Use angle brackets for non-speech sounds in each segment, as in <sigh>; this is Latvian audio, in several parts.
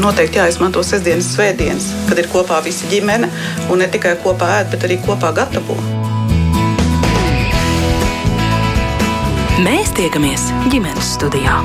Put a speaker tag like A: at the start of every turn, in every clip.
A: noteikti jāizmanto sestdienas, svētdienas, kad ir kopā visa ģimene un ne tikai kopā ēd, bet arī kopā gatavo.
B: Mēs tiekamies ģimenes studijā.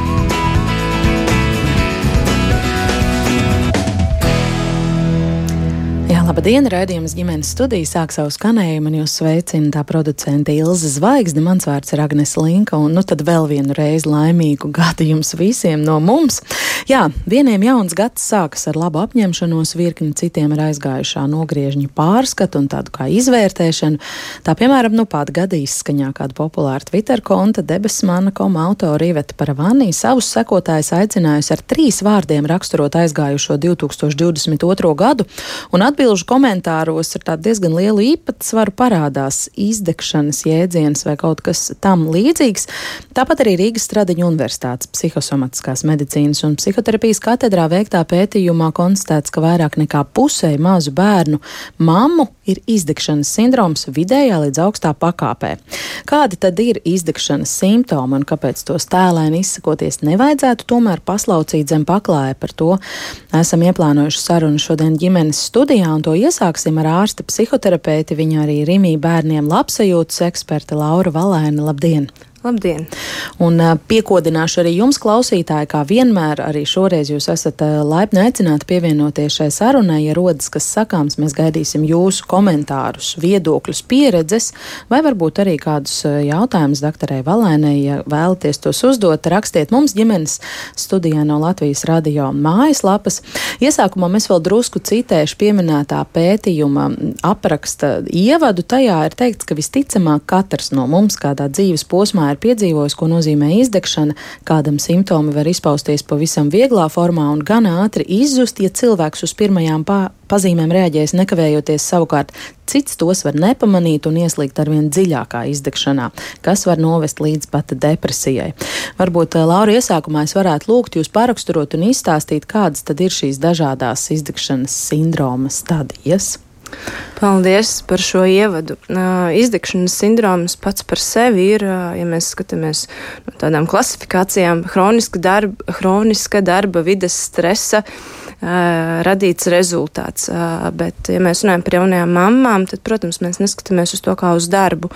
C: Labdien, raidījums ģimenes studija sāk savu skanējumu, un jūs sveicina tā producente Ilze Zvaigzne. Mans vārds ir Agnes Linka, un nu tad vēl vienu reizi laimīgu gadu jums visiem no mums. Jā, vieniem jauns gads sākas ar labu apņemšanos, virkni citiem ir aizgājušā nogriežņu pārskatu un tādu kā izvērtēšanu. Tā piemēram, nu pat gada izskaņā kāda populāra Twitter konta debesmana koma autora Iveta Paravani savus sekotājus aicinājusi ar trīs vārdiem raksturot aizgājušo 2022. gadu un atbilžu komentāros ar diezgan lielu īpatsvaru parādās izdegšanas jēdziens vai kaut kas tam līdzīgs. Tāpat arī Rīgas Stradiņu Universitātes psihosomatiskās medicīnas un psihoterapijas katedrā veiktā pētījumā konstatēts, ka vairāk nekā pusē mazu bērnu mammu ir izdegšanas sindroms vidējā līdz augstā pakāpē. Kādi tad ir izdegšanas simptomi un kāpēc tos tēlēni izsakoties nevajadzētu tomēr paslaucīt zem paklāja par to? Esam ieplānojuši sarunu šodien ģimenes studijā un to iesāksim ar ārsta psihoterapeiti, viņa arī Rimī bērniem labsajūtas eksperte Laura Valēna. Labdien!
D: Labdien!
C: Un piekodināšu arī jums, klausītāji, kā vienmēr, arī šoreiz jūs esat laipni aicināti pievienoties šai sarunai. Ja rodas kas sakāms, mēs gaidīsim jūsu komentārus, viedokļus, pieredzes, vai varbūt arī kādus jautājumus doktorai Valēnai. Ja vēlaties tos uzdot, rakstiet mums ģimenes studijā no Latvijas radio mājaslapas. Iesākumā mēs vēl drusku citēšu pieminētā pētījuma apraksta ievadu. Tajā ir teikts, ka visticamāk katrs no mums kādā dzīves posmā ir piedzīvojis, ko nozīmē izdegšana, kādam simptomi var izpausties pavisam vieglā formā un gan ātri izzust, ja cilvēks uz pirmajām pazīmēm reaģēs nekavējoties savukārt. Cits tos var nepamanīt un ieslīgt arvien dziļākā izdegšanā, kas var novest līdz pat depresijai. Varbūt, eh, Laura, iesākumā es varētu lūgt jūs paraksturot un izstāstīt, kādas tad ir šīs dažādās izdegšanas sindroma stadijas.
D: Paldies par šo ievadu. Izdegšanas sindroms pats par sevi ir, ja mēs skatāmies no tādām klasifikācijām, hroniska darba, hroniska darba vides stresa radīts rezultāts. Bet, ja mēs runājam par jaunajām mamām, tad, protams, mēs neskatāmies uz to kā uz darbu.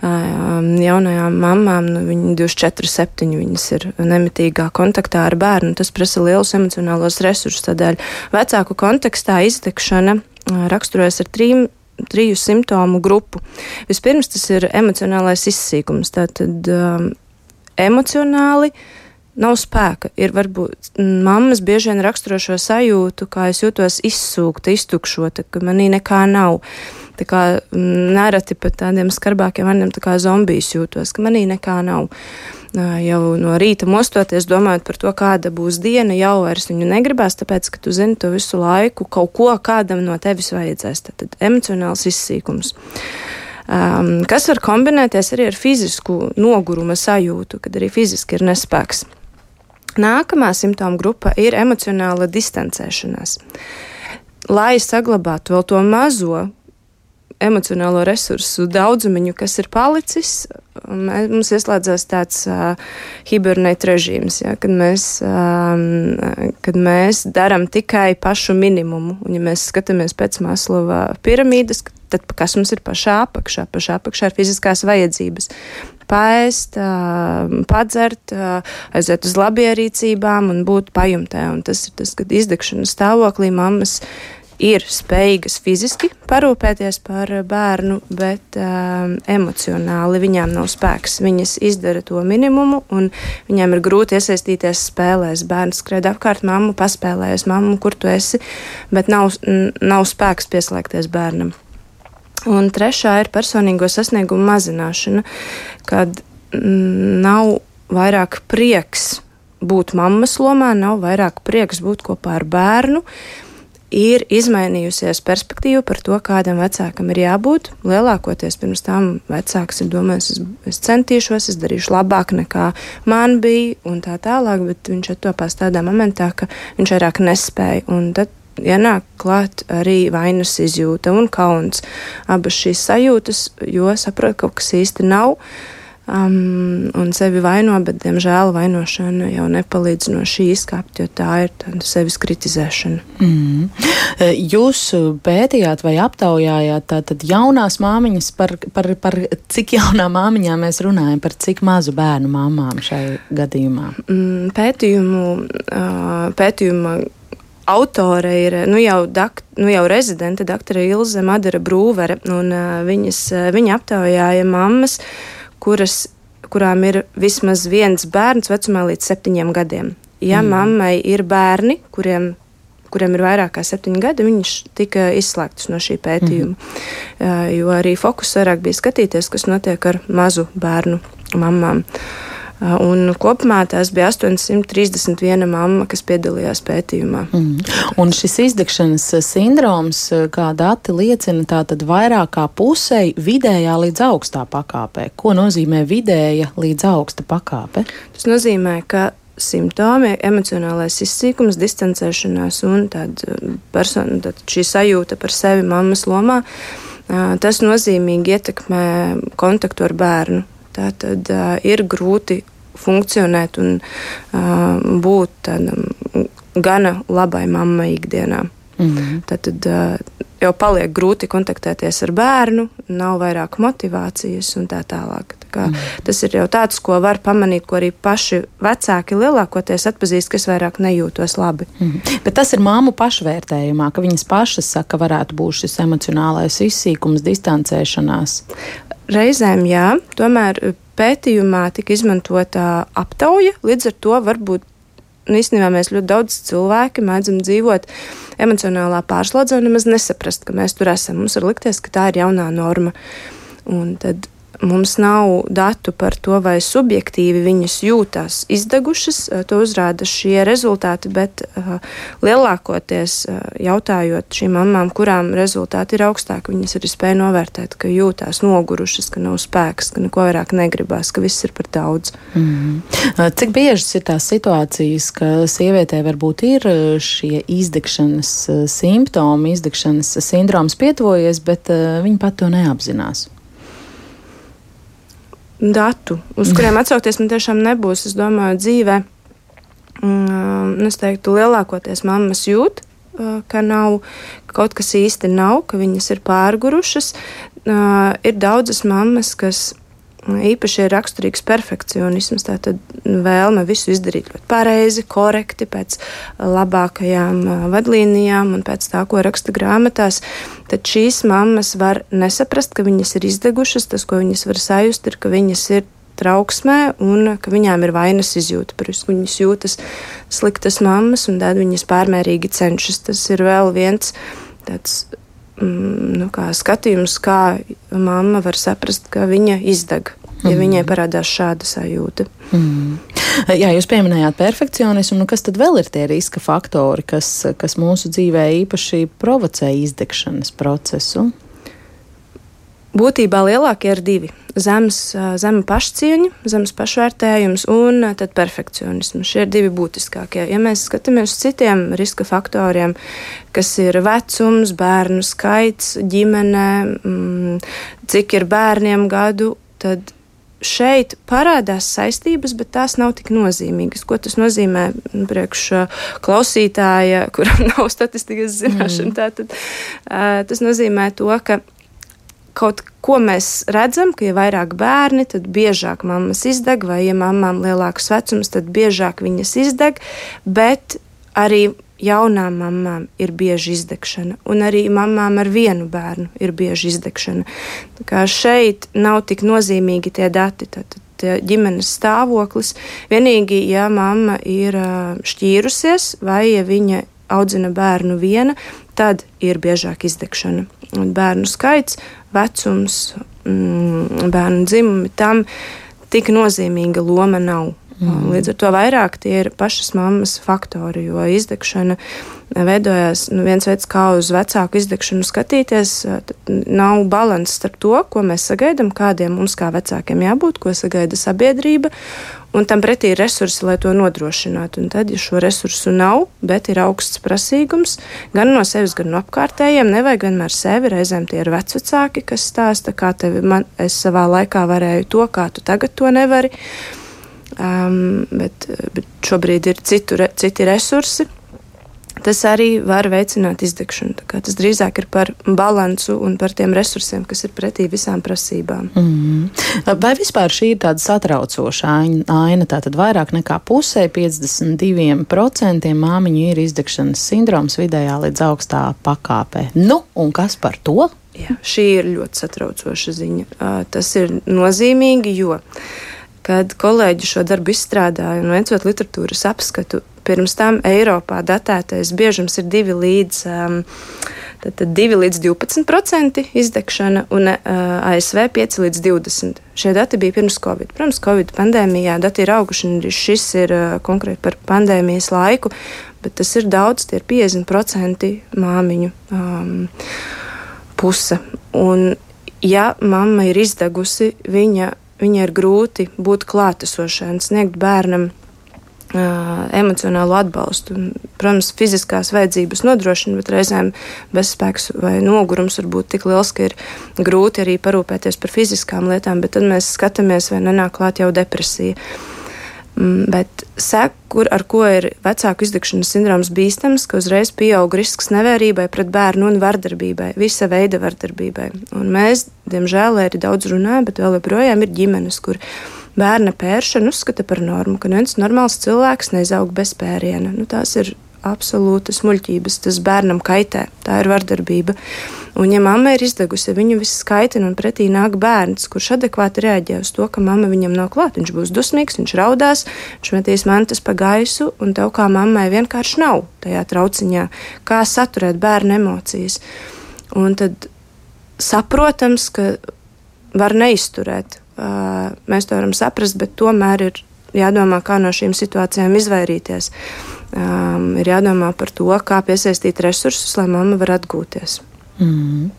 D: Jaunajām mamām, nu, viņi 24, 7, viņas ir nemitīgā kontaktā ar bērnu. Tas prasa lielus emocionālos resursus. Tādēļ vecāku kontekstā izdegšana raksturojas ar trim triju simptomu grupu. Vispirms tas ir emocionālais izsīkums. Tātad um, emocionāli nav spēka. Ir varbūt mammas bieži vien raksturo šo sajūtu, kā es jūtos izsūkta, iztukšota, ka manī nekā nav. Tā kā nereti pat tādiem skarbākiem vārdiem, tā kā zombijs jūtos, ka manī nekā nav jau no rīta mostoties, domājot par to, kāda būs diena, jau vairs viņu negribās, tāpēc, ka tu zini to visu laiku, kaut ko kādam no tevis vajadzēs. Tad emocionāls izsīkums. Um, kas var kombinēties arī ar fizisku noguruma sajūtu, kad arī fiziski ir nespēks. Nākamā simptoma grupa ir emocionāla distancēšanās. Lai saglabātu vēl to mazo emocionālo resursu daudzumiņu, kas ir palicis, mums ieslēdzas tāds uh, hibernēt režīms, ja, kad mēs, um, kad mēs darām tikai pašu minimumu. Un, ja mēs skatāmies pēc Maslova piramīdas, tad kas mums ir pašā apakšā? Pašā apakšā ir fiziskās vajadzības. Paēst, padzert, aiziet uz labierīcībām un būt pajumtē. Un tas ir tas, kad izdegšanas stāvoklī mammas ir spējīgas fiziski parūpēties par bērnu, bet um, emocionāli viņām nav spēks. Viņas izdara to minimumu, un viņām ir grūti iesaistīties spēlēs. Bērns skraida apkārt, mammu paspēlējas, mammu, kur tu esi, bet nav, nav spēks pieslēgties bērnam. Un trešā ir personīgo sasniegumu mazināšana, kad nav vairāk prieks būt mammas lomā, nav vairāk prieks būt kopā ar bērnu, ir izmainījusies perspektīva par to, kādam vecākam ir jābūt. Lielākoties pirms tam vecāks ir domājis, es, es centīšos, es darīšu labāk nekā man bija, un tā tālāk, bet viņš attopās tādā momentā, ka viņš vairāk nespēja. Un tad ienāk ja klāt arī vainas izjūta un kauns. Abas šīs sajūtas, jo saprot, ka kaut kas īsti nav. Um, un sevi vaino, bet, diemžēl, vainošana jau nepalīdz no šī izkāpt, jo tā ir sevis kritizēšana.
C: Mm. Jūs pētījāt vai aptaujājāt tātad jaunās māmiņas, par, par, par cik jaunām māmiņām mēs runājam, par cik mazu bērnu māmām šai gadījumā?
D: Mm, pētījumu, pētījuma autore ir nu jau, dak, nu jau rezidente, doktora Ilze Madara Brūvere, un viņas, viņa aptaujāja mammas, kuras, kurām ir vismaz viens bērns vecumā līdz septiņiem gadiem. Ja mm. mammai ir bērni, kuriem kuriem ir vairāk kā septiņi gadi, viņš tika izslēgts no šī pētījuma. Mm. Jo arī fokus vairāk bija skatīties, kas notiek ar mazu bērnu mamām. Uh, Un kopumā tās bija 831 mamma, kas piedalījās pētījumā. Mm.
C: Un šis izdegšanas sindroms, kā dati liecina, tātad vairāk kā pusei vidējā līdz augstā pakāpē. Ko nozīmē vidēja līdz augsta pakāpe?
D: Tas nozīmē, ka simptomi, emocionālais izsīkums, distancēšanās un persona, tad šī sajūta par sevi mammas lomā, tas nozīmīgi ietekmē kontaktu ar bērnu tā tad uh, ir grūti funkcionēt un uh, būt tādam gana labai mammai ikdienā. Mm -hmm. Tad, tad uh, jau paliek grūti kontaktēties ar bērnu, nav vairāk motivācijas un tā tālāk. Tā kā, mm. Tas ir jau tāds, ko var pamanīt, ko arī paši vecāki lielākoties atpazīst, ka es vairāk nejūtos labi.
C: Mm. Bet tas ir māmu pašvērtējumā, ka viņas pašas saka, varētu būt šis emocionālais izsīkums, distancēšanās.
D: Reizēm jā, tomēr eh, pētījumā tika izmantota aptauja, līdz ar to varbūt nu, īstenībā mēs ļoti daudz cilvēki mēdzam dzīvot emocionālā pārslodzē un nemaz nesaprast, ka mēs tur esam. Mums var likties, ka tā ir jaunā norma. Un tad Mums nav datu par to, vai subjektīvi viņas jūtas izdegušas. Eh, to uzrāda šie rezultāti, bet uh, lielākoties uh, jautājot šīm mamām, kurām rezultāti ir augstāki, viņas arī spēja novērtēt, ka jūtas nogurušas, ka nav spēks, ka neko vairāk negribās, ka viss ir par daudz.
C: Mm. Cik biežas ir tās situācijas, ka sievietē varbūt ir šie izdegšanas simptomi, izdegšanas sindroms pietuvojies, bet uh, viņa pat to neapzinās?
D: Datu, uz kuriem <laughs> atsaukties man tiešām nebūs. Es domāju, dzīvē, mm, es teiktu, lielākoties mammas jūt, ka nav kaut kas īsti nav, ka viņas ir pārgurušas. Ir daudzas mammas, kas īpaši ir raksturīgs perfekcionisms, tātad vēlme visu izdarīt ļoti pareizi, korekti, pēc labākajām vadlīnijām un pēc tā, ko raksta grāmatās. Tad šīs mammas var nesaprast, ka viņas ir izdegušas, tas, ko viņas var sajust, ir, ka viņas ir trauksmē un ka viņām ir vainas izjūta par visu. Viņas jūtas sliktas mammas un tad viņas pārmērīgi cenšas. Tas ir vēl viens tāds nu, kā skatījums, kā mamma var saprast, ka viņa izdeg. Ja mm. viņai parādās šāda sajūta.
C: Mm. Jā, jūs pieminējāt perfekcionismu. Nu, kas tad vēl ir tie riska faktori, kas, kas mūsu dzīvē īpaši provocē izdegšanas procesu?
D: Būtībā lielākie ir divi - zemes, zema pašcieņa, zemes pašvērtējums un tad perfekcionisms. Šie ir divi būtiskākie. Ja mēs skatāmies uz citiem riska faktoriem, kas ir vecums, bērnu skaits, ģimene, mm, cik ir bērniem gadu, tad šeit parādās saistības, bet tās nav tik nozīmīgas. Ko tas nozīmē nu, priekš klausītāja, kuram <laughs> nav statistikas zināšana? Mm. Tātad, tas nozīmē to, ka kaut ko mēs redzam, ka, ja vairāk bērni, tad biežāk mammas izdeg, vai, ja mammām lielāks vecums, tad biežāk viņas izdeg, bet arī jaunām mamām ir bieži izdegšana, un arī mamām ar vienu bērnu ir bieži izdegšana. Tā kā šeit nav tik nozīmīgi tie dati. Tad, ģimenes stāvoklis. Vienīgi, ja mamma ir šķīrusies vai ja viņa audzina bērnu viena, tad ir biežāk izdegšana. Un bērnu skaits vecums, mm, bērnu dzimumi, tam tik nozīmīga loma nav. Mm. Līdz ar to vairāk tie ir pašas mammas faktori, jo izdegšana veidojās nu, viens veids, kā uz vecāku izdegšanu skatīties. Nav balanss starp to, ko mēs sagaidām, kādiem mums kā vecākiem jābūt, ko sagaida sabiedrība, un tam pretī ir resursi, lai to nodrošinātu. Un tad, ja šo resursu nav, bet ir augsts prasīgums gan no sevis, gan no apkārtējiem, nevajag vienmēr sevi. Reizēm tie ir vecāki, kas stāsta, kā tevi man, es savā laikā varēju to, kā tu tagad to nevari. Um, bet, bet šobrīd ir citu, re, citi resursi, tas arī var veicināt izdegšanu. Tas drīzāk ir par balansu un par tiem resursiem, kas ir pretī visām prasībām. Mm
C: -hmm. Vai vispār šī ir tāda satraucoša aina? Tātad vairāk nekā pusē, 52% māmiņu ir izdegšanas sindroms vidējā līdz augstā pakāpē. Nu, un kas par to?
D: Jā, šī ir ļoti satraucoša ziņa. Tas ir nozīmīgi, jo, kad kolēģi šo darbu izstrādāja un veicot literatūras apskatu, Pirms tam Eiropā datētais biežums ir 2 līdz, um, tad, tad 2 līdz 12% izdegšana un uh, ASV 5 līdz 20%. Šie dati bija pirms Covid. Protams, Covid pandēmijā dati ir auguši, un šis ir uh, konkrēti par pandēmijas laiku, bet tas ir daudz, tie ir 50% māmiņu um, puse. Un, ja mamma ir izdegusi, viņa, viņa ir grūti būt klātesošai un sniegt bērnam emocionālu atbalstu. Un, protams, fiziskās vajadzības nodrošina, bet reizēm bezspēks vai nogurums var būt tik liels, ka ir grūti arī parūpēties par fiziskām lietām, bet tad mēs skatāmies, vai nenāk klāt jau depresija. Mm, bet sekur, ar ko ir vecāku izdegšanas sindroms bīstams, ka uzreiz pieaug risks nevērībai pret bērnu un vardarbībai, visa veida vardarbībai. Un mēs, diemžēl, arī daudz runājam, bet vēl joprojām ir ģimenes, kur bērna pēršanu uzskata par normu, ka neviens normāls cilvēks neizaug bez pēriena. Nu, tās ir absolūtas muļķības. Tas bērnam kaitē, tā ir vardarbība. Un, ja mamma ir izdegusi, viņu viss skaitina un pretī nāk bērns, kurš adekvāti reaģē uz to, ka mamma viņam nav klāta. Viņš būs dusmīgs, viņš raudās, viņš metīs mantas pa gaisu, un tev kā mammai vienkārši nav tajā trauciņā, kā saturēt bērnu emocijas. Un tad saprotams, ka var neizturēt mēs to varam saprast, bet tomēr ir jādomā, kā no šīm situācijām izvairīties. Um, ir jādomā par to, kā piesaistīt resursus, lai mamma varētu atgūties.
C: Mm.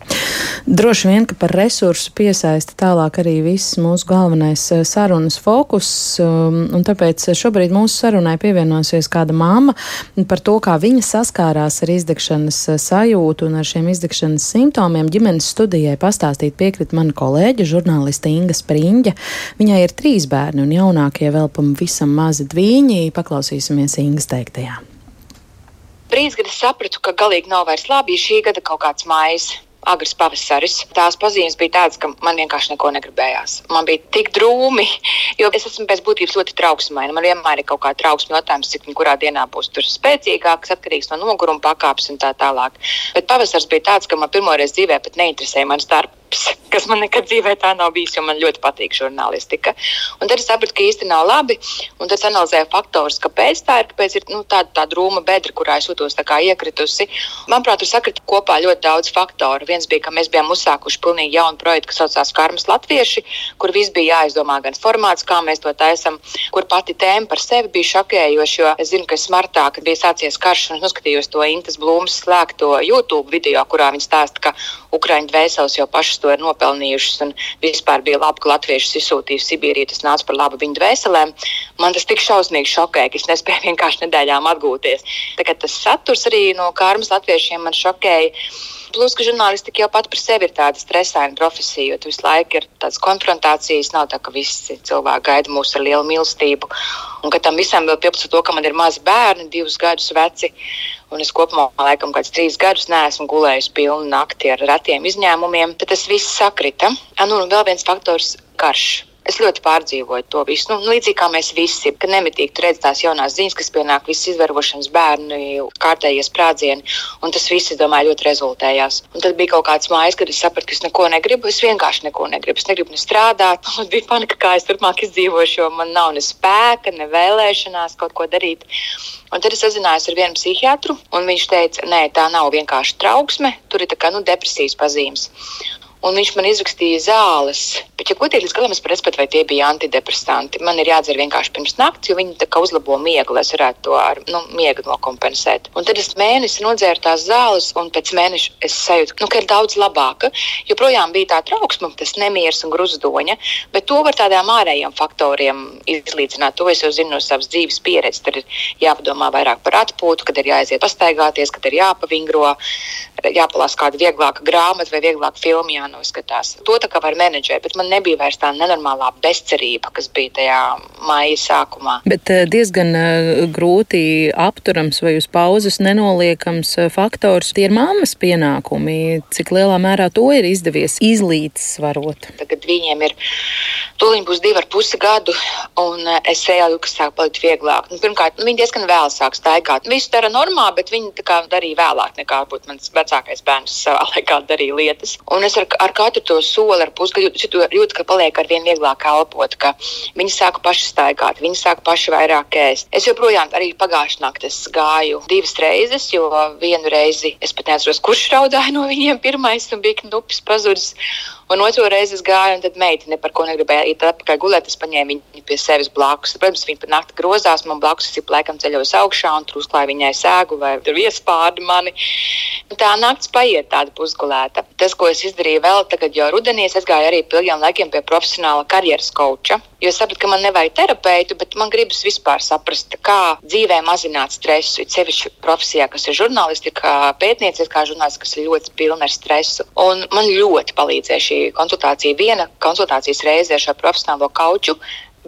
C: Droši vien, ka par resursu piesaisti tālāk arī viss mūsu galvenais eh, sarunas fokus, um, un tāpēc šobrīd mūsu sarunai pievienosies kāda māma par to, kā viņa saskārās ar izdegšanas eh, sajūtu un ar šiem izdegšanas simptomiem. Ģimenes studijai pastāstīt piekrit mana kolēģa, žurnāliste Inga Spriņģa. Viņai ir trīs bērni un jaunākie vēl pavisam mazi dviņi. Paklausīsimies Ingas teiktajā.
E: Es sapratu, ka galīgi nav vairs labi, ir šī gada kaut kāds maijs agrs pavasaris. Tās pazīmes bija tādas, ka man vienkārši neko negribējās. Man bija tik drūmi, jo es esmu pēc būtības ļoti trauksmaina. Man vienmēr ir kaut kāda trauksme jautājums, cik kurā dienā būs tur spēcīgāks, atkarīgs no noguruma pakāpes un tā tālāk. Bet pavasars bija tāds, ka man pirmoreiz dzīvē pat neinteresēja mans darbs darbs, kas man nekad dzīvē tā nav bijis, jo man ļoti patīk žurnālistika. Un tad es sapratu, ka īsti nav labi. Un tad es analizēju faktorus, kāpēc tā ir, kāpēc ir nu, tāda tā drūma bedra, kurā es jūtos iekritusi. Manuprāt, tur sakrita kopā ļoti daudz faktoru. Viens bija, ka mēs bijām uzsākuši pilnīgi jaunu projektu, kas saucās Karmas Latvieši, kur viss bija jāizdomā gan formāts, kā mēs to taisam, kur pati tēma par sevi bija šokējoša. Jo es zinu, ka es martā, kad bija sācies karš, un es noskatījos to Intas Blūmas slēgto YouTube video, kurā viņa stāsta, ka Ukraiņu dvēseles jau pašas to ir nopelnījušas, un vispār bija labi, ka latviešus izsūtīja Sibīriju. Tas nāca par labu viņu dvēselēm. Man tas tik šausmīgi šokēja, ka es nespēju <laughs> vienkārši nedēļām atgūties. Tagad tas saturs arī no kārmas latviešiem man šokēja. Plus, ka žurnālistika jau pat par sevi ir tāda stresaina profesija, jo tu visu laiku ir tādas konfrontācijas. Nav tā, ka visi cilvēki gaida mūs ar lielu mīlestību. Un ka tam visam vēl piebilst to, ka man ir mazi bērni, divus gadus veci. Un es kopumā, laikam, kādus trīs gadus neesmu gulējis pilnu nakti ar retiem izņēmumiem. Tad tas viss sakrita. Nu, un vēl viens faktors - karš. Es ļoti pārdzīvoju to visu. Nu, līdzīgi kā mēs visi, kad nemitīgi tur redzam tās jaunās ziņas, kas pienāk, visas izvarošanas bērni, kārtējie sprādzieni. Un tas viss, domāju, ļoti rezultējās. Un tad bija kaut kāds mājas, kad es sapratu, ka es neko negribu. Es vienkārši neko negribu. Es negribu ne strādāt. <laughs> Man bija panika, kā es turpmāk izdzīvošu, jo man nav ne spēka, ne vēlēšanās kaut ko darīt. Un tad es sazinājos ar vienu psihiatru, un viņš teica, nē, tā nav vienkārši trauksme, tur ir kā, nu, depresijas pazīmes. Un viņš man izrakstīja zāles. Bet, ja godīgi, līdz galam es nesaprotu, vai tie bija antidepresanti. Man ir jādzer vienkārši pirms naktas, jo viņi tā kā uzlabo miegu, lai es varētu to ar nu, miegu nokompensēt. Un tad es mēnesi nodzēru tās zāles, un pēc mēneša es sajūtu, nu, ka ir daudz labāka. Joprojām bija tā trauksme, tas nemieris un gruzdoņa, bet to var tādām ārējiem faktoriem izlīdzināt. To es jau zinu no savas dzīves pieredzes. Tad ir jāpadomā vairāk par atpūtu, kad ir jāaiziet pastaigāties, kad ir jāpavingro, jāpalās kāda vieglāka grāmata vai vieglāka filma jānoskatās. To tā kā var menedžēt, bet man nebija vairs tā nenormālā bezcerība, kas bija tajā maija sākumā.
C: Bet eh, diezgan eh, grūti apturams vai uz pauzes nenoliekams eh, faktors. Tie ir mammas pienākumi. Cik lielā mērā to ir izdevies izlīdzsvarot?
E: Tagad viņiem ir tūlīt būs divi ar pusi gadu, un es eju, kas sāk palikt vieglāk. Nu, pirmkārt, nu, viņi diezgan vēl sāk staigāt. Visu dara normāli, bet viņi darīja vēlāk nekā būtu mans vecākais bērns savā <laughs> laikā darīja lietas. Un es ar, ar katru to soli, ar pusgadu jūtu, ka paliek ar vien vieglāk elpot, ka viņi sāka paši staigāt, viņi sāka paši vairāk ēst. Es joprojām arī pagājušā naktī gāju divas reizes, jo vienu reizi es pat neatceros, kurš raudāja no viņiem <laughs> pirmais un bija knupis pazudis. Un otru reizi es gāju, un tad meitene par ko negribēja iet atpakaļ gulēt. Es paņēmu viņu pie sevis blakus. Protams, viņa pat naktī grozās, man blakus ir plēkam ceļos augšā un tur uzklāja viņai sēgu vai tur iespārdi mani. Tā naktis paiet tāda pusgulēta. Tas, ko es izdarīju vēl tagad, jo rudenī es gāju arī pie ilgiem laikiem pie profesionāla karjeras koča. Jo es sapratu, ka man nevajag terapeitu, bet man gribas vispār saprast, kā dzīvē mazināt stresu. It sevišķi profesijā, kas ir žurnālistika, pētnieciskā žurnālistika, kas ir ļoti pilna ar stresu. Un man ļoti palīdzēja šī konsultācija. Viena konsultācijas reize ar šo profesionālo kauču.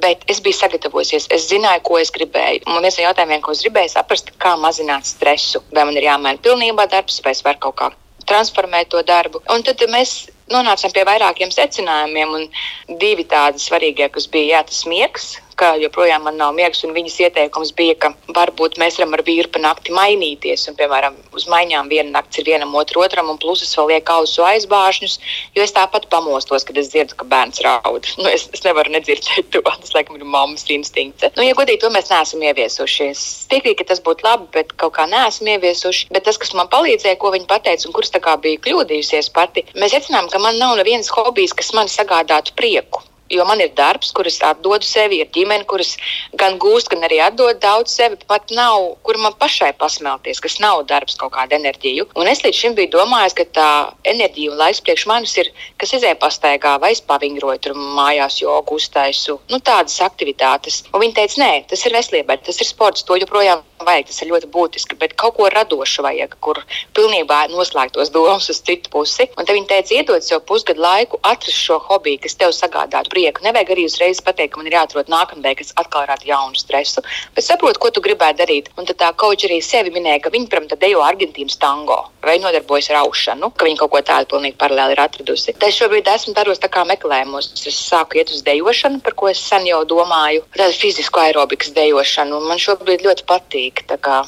E: Bet es biju sagatavojusies, es zināju, ko es gribēju. Un viens no jautājumiem, ko es gribēju saprast, kā mazināt stresu. Vai man ir jāmaina pilnībā darbs, vai es varu kaut kā transformēt to darbu. Un tad mēs nonācām pie vairākiem secinājumiem, un divi tādi svarīgie, kas bija jā, tas miegs, ka joprojām man nav miegs, un viņas ieteikums bija, ka varbūt mēs varam ar vīru pa nakti mainīties, un, piemēram, uz maiņām viena nakts ir vienam otru otram, un plus es vēl lieku ausu aizbāžņus, jo es tāpat pamostos, kad es dzirdu, ka bērns raud. <laughs> Nu, es, es nevaru nedzirdēt to, tas, laikam, ir mammas instinkts. Nu, ja godīgi, to mēs neesam ieviesuši. Es piekrītu, ka tas būtu labi, bet kaut kā neesam ieviesuši. Bet tas, kas man palīdzēja, ko viņi pateica, un kurš tā kā bija kļūdījusies pati, mēs secinājām, ka man nav nevienas hobijas, kas man sagādātu prieku jo man ir darbs, kuras atdodu sevi, ir ģimene, kuras gan gūst, gan arī atdod daudz sevi. Pat nav, kur man pašai pasmelties, kas nav darbs, kaut kāda enerģija. Un es līdz šim biju domājis, ka tā enerģija un laiks priekš manis ir, kas izēja pastaigā vai es pavingroju tur mājās, jogu uztaisu, nu tādas aktivitātes. Un viņi teica, nē, tas ir veselībai, tas ir sports, to joprojām vajag, tas ir ļoti būtiski, bet kaut ko radošu vajag, kur pilnībā noslēgtos domas uz citu pusi. Un tad viņi teica, iedod sev pusgadu laiku, atrast šo hobiju, kas tev sagādātu prieku. Nevajag arī uzreiz pateikt, ka man ir jāatrod nākamajai, kas atkal rada jaunu stresu. Bet saprot, ko tu gribētu darīt. Un tad tā kauča arī sevi minēja, ka viņa, protams, dejo Argentīnas tango vai nodarbojas ar aušanu, ka viņa kaut ko tādu pilnīgi paralēli ir atradusi. Tad šobrīd esmu tādos tā kā meklējumos. Es sāku iet uz dejošanu, par ko es sen jau domāju, tādu fizisku aerobikas dejošanu. Man šobrīd ļoti patīk. Kā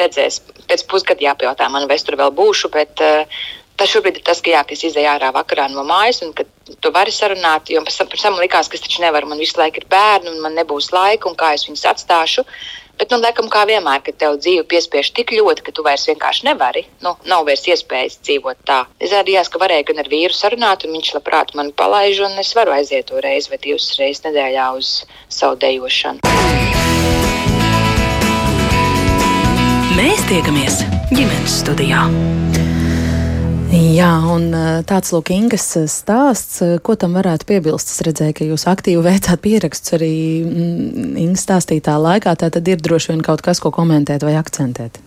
E: redzēs, pēc pusgada jāpajautā man, vai es tur vēl būšu. Bet, uh, Tas šobrīd ir tas, ka, jā, ka es izēju ārā vakarā no mājas, un tu vari sarunāt. Jo pēc tam man likās, ka es taču nevaru, man visu laiku ir bērni, un man nebūs laika, un kā es viņus atstāšu. Bet, nu, laikam, kā vienmēr, kad tev dzīve piespiež tik ļoti, ka tu vairs vienkārši nevari, nu, nav vairs iespējas dzīvot tā. Izrādījās, ka varēja gan ar vīru sarunāt, un viņš labprāt mani palaiž, un es varu aiziet to reizi vai divas reizes nedēļā uz savu dejošanu.
B: Mēs tiekamies ģimenes studijā.
C: Jā, un tāds lūk, Ingas stāsts, ko tam varētu piebilst. Es redzēju, ka jūs aktīvi <laughs> veicāt pierakstus arī mm, Ingas stāstītā laikā. Tā tad ir droši vien kaut kas, ko komentēt vai akcentēt.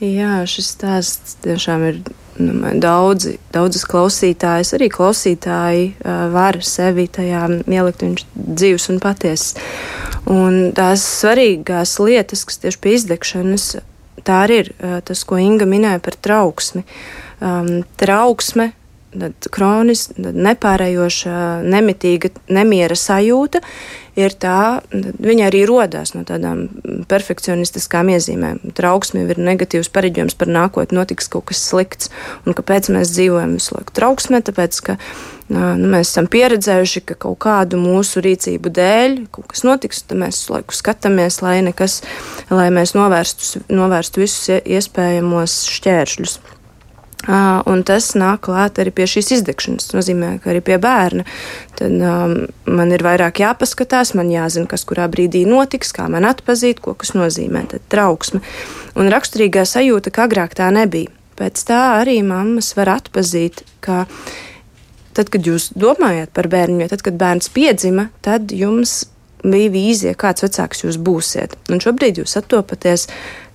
D: Jā, šis stāsts tiešām ir nu, daudzi, daudzas klausītājas, arī klausītāji uh, var sevi tajā ielikt, viņš dzīves un patiesas. Un tās svarīgās lietas, kas tieši pie izdegšanas, tā arī ir tas, ko Inga minēja par trauksmi. Um, trauksme, kroniska, nepārējoša, nemitīga nemiera sajūta ir tā, viņa arī rodās no tādām perfekcionistiskām iezīmēm. Trauksme ir negatīvs pareģojums par nākotni, notiks kaut kas slikts. Un kāpēc mēs dzīvojam visu laiku trauksmē? Tāpēc, ka nu, mēs esam pieredzējuši, ka kaut kādu mūsu rīcību dēļ kaut kas notiks, tad mēs visu laiku skatāmies, lai, nekas, lai mēs novērstu, novērstu visus iespējamos šķēršļus. Un tas nāk klāt arī pie šīs izdegšanas. Tas nozīmē, ka arī pie bērna tad, um, man ir vairāk jāpaskatās, man jāzina, kas kurā brīdī notiks, kā man atpazīt, ko tas nozīmē. Tad trauksme. Un raksturīgā sajūta, ka agrāk tā nebija. Pēc tā arī mammas var atpazīt, ka tad, kad jūs domājat par bērnu, jo tad, kad bērns piedzima, tad jums bija vīzija, kāds vecāks jūs būsiet. Un šobrīd jūs attopaties,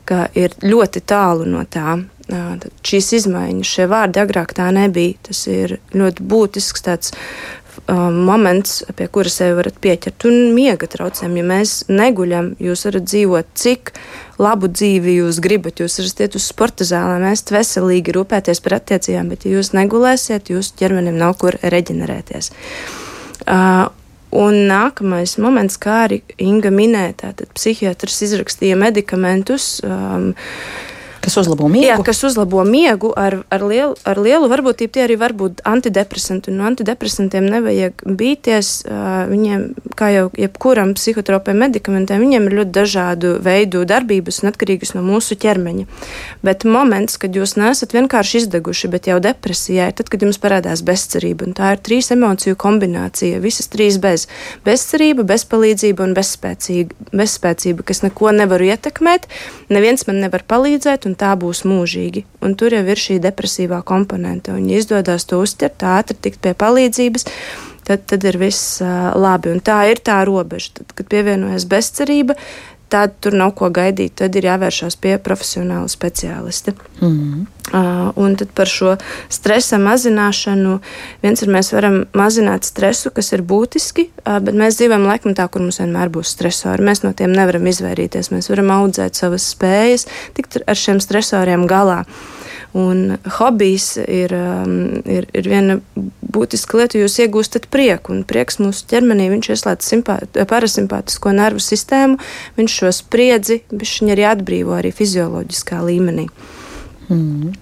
D: ka ir ļoti tālu no tā šīs izmaiņas, šie vārdi agrāk tā nebija. Tas ir ļoti būtisks tāds um, moments, pie kura sevi varat pieķert. Un miega traucējumi, ja mēs neguļam, jūs varat dzīvot cik labu dzīvi jūs gribat. Jūs varat iet uz sporta zālēm, ēst veselīgi, rūpēties par attiecībām, bet ja jūs negulēsiet, jūsu ķermenim nav kur reģenerēties. Uh, Un nākamais moments, kā arī Inga minēja, tad psihiatrs izrakstīja medikamentus. Um,
C: Kas uzlabo miegu?
D: Jā, kas uzlabo miegu ar, ar, lielu, ar lielu varbūtību. Tie arī var būt antidepresanti. No antidepresantiem nevajag bīties. Viņiem, kā jau jebkuram psihotropiem medikamentiem, viņiem ir ļoti dažādu veidu darbības un atkarīgas no mūsu ķermeņa. Bet moments, kad jūs nesat vienkārši izdeguši, bet jau depresijā, ir tad, kad jums parādās bezcerība. Un tā ir trīs emociju kombinācija. Visas trīs bez. Bezcerība, bezpalīdzība un bezspēcība, bezspēcība kas neko nevaru ietekmēt. Neviens man nevar palīdzēt un tā būs mūžīgi. Un tur jau ir šī depresīvā komponente. Un, ja izdodas to uztvert, ātri tikt pie palīdzības, tad, tad ir viss labi. Un tā ir tā robeža. Tad, kad pievienojas bezcerība, tad tur nav ko gaidīt. Tad ir jāvēršās pie profesionāla speciālista. Mm -hmm. uh, un tad par šo stresa mazināšanu. Viens ir mēs varam mazināt stresu, kas ir būtiski, uh, bet mēs dzīvojam laikmetā, kur mums vienmēr būs stresori. Mēs no tiem nevaram izvairīties. Mēs varam audzēt savas spējas, tikt ar šiem stresoriem galā. Un hobijs ir, um, ir, ir viena būtiska lieta, jūs iegūstat prieku. Un prieks mūsu ķermenī ieslēdz parasimpātisko nervu sistēmu, viņš šo spriedzi arī atbrīvo arī fizioloģiskā līmenī. Mm.